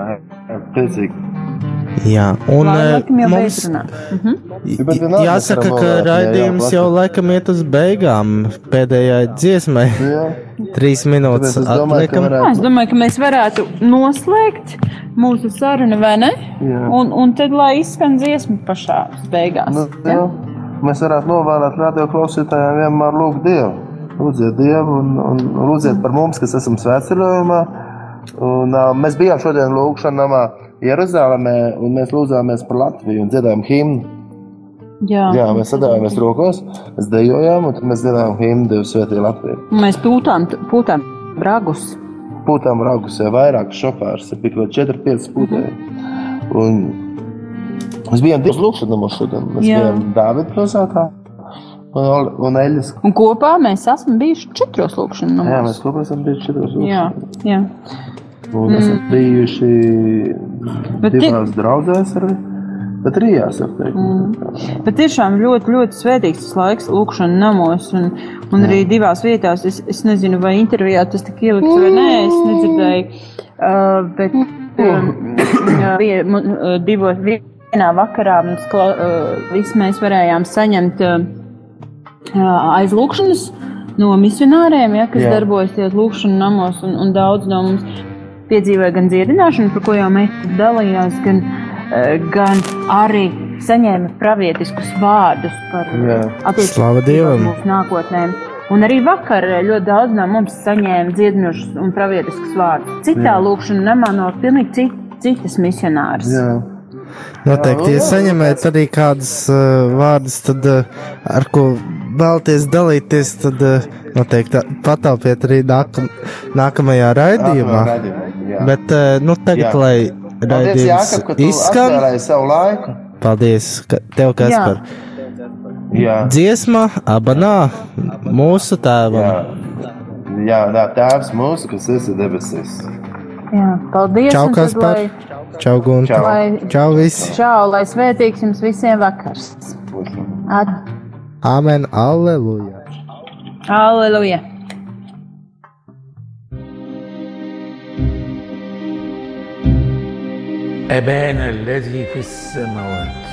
jā, priecīgi. Jā, un Lai eh, jau mums. Mhm. Jāsaka, ka ja raidījums jau laikam iet uz beigām pēdējai dziesmai. Trīs minūtes Tāpēc es domāju, ka atliekam. Es domāju, ka mēs varētu noslēgt mūsu sarunu, vai ne? Un, un tad, lai izskan dziesma pašā beigās. Nu, jā. Mēs varētu novēlēt radio klausītājiem vienmēr lūgt Dievu. Lūdziet Dievu un, un lūdziet par mums, kas esam svētceļojumā. Un, uh, mēs bijām šodien lūgšanā namā Jeruzalemē, un mēs lūdzāmies par Latviju un dziedājām himnu. Jā. Jā, mēs sadavāmies rokās, mēs dejojām, un tad mēs dziedājām himnu Dievu svētī Latviju. Mēs pūtām, pūtām bragus. Pūtām raugus, jau vairāk šofērs, bija kaut 4-5 pūtēji. Un mēs bijām divas lūkšanās šodien. Mēs Jā. bijām Dāvida pilsētā un, un. Un kopā mēs esam bijuši četros lūkšanos. Jā, mēs kopā esam bijuši četros Jā, jā. Un mm. esam bijuši Bet divās draudzēs arī. Bet arī jāsaka, Mm. Bet tiešām ļoti, ļoti svētīgs tas laiks, lūkšana namos, un, un arī divās vietās. Es, es nezinu, vai intervijā tas tika ielikts vai nē, es nedzirdēju. Uh, bet um, vie, mu- uh, divos, vienā vakarā mums kla, uh, visi mēs varējām saņemt uh, aizlūkšanas no misionāriem, ja, kas Jā. Jā. darbojas tajos lūkšanu namos, un, un daudz no mums piedzīvoja gan dziedināšanu, par ko jau mēs dalījās, gan, eh, gan arī saņēma pravietiskus vārdus par Jā. attiecībām mūsu nākotnēm. Un arī vakar eh, ļoti daudz no mums saņēma dziedinošus un pravietiskus vārdus. Citā lūkšanā namā no pilnīgi cit, citas misionāras. Jā. Noteikti, ja saņemiet arī kādus uh, vārdus, tad, uh, ar ko vēlaties dalīties, tad uh, noteikti pataupiet arī nākam, nākamajā raidījumā. Raidījumā, jā. Bet, uh, nu, tagad, Jā. lai raidījums izskan, atvēlēji savu laiku. Paldies ka, tev, Kaspar. Jā. Dziesma, abanā, mūsu tēvam. Jā, jā, tēvs mūsu, kas esi debesīs. Jā, paldies. Čau, un tad Kaspar. lai- Čau, Gunta. Lai- Čau, visi. Čau, lai svētīgs jums visiem vakars. At, Āmen, aleluja. Aleluja! أبانا الذي في السماوات.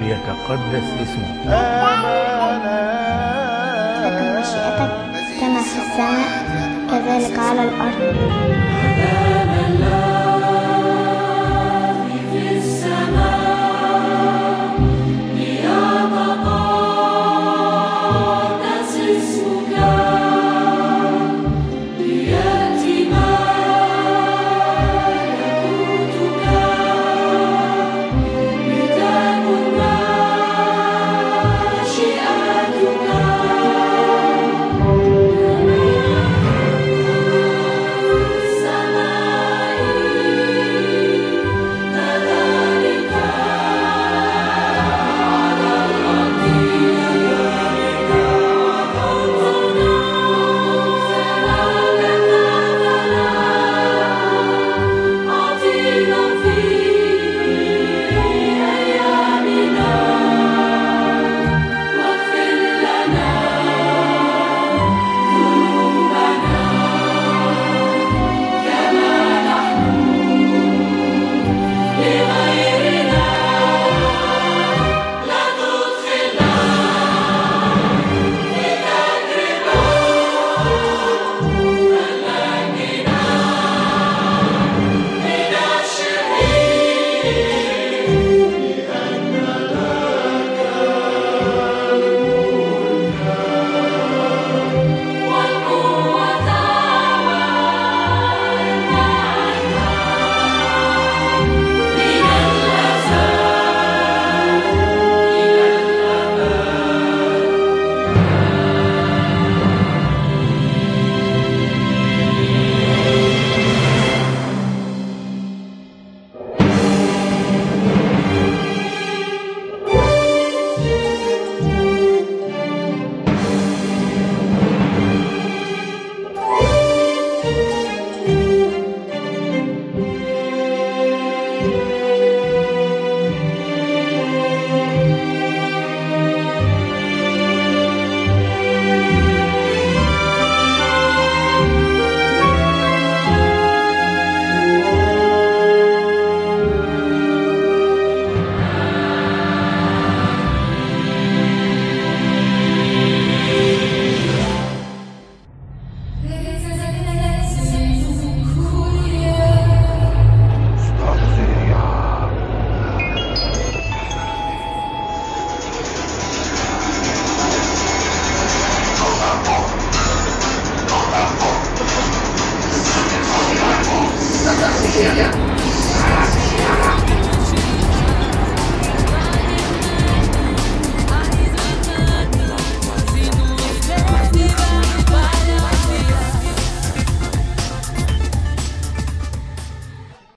ليتقدس اسمك تكن مشيئتك كما في السماء كذلك على الأرض.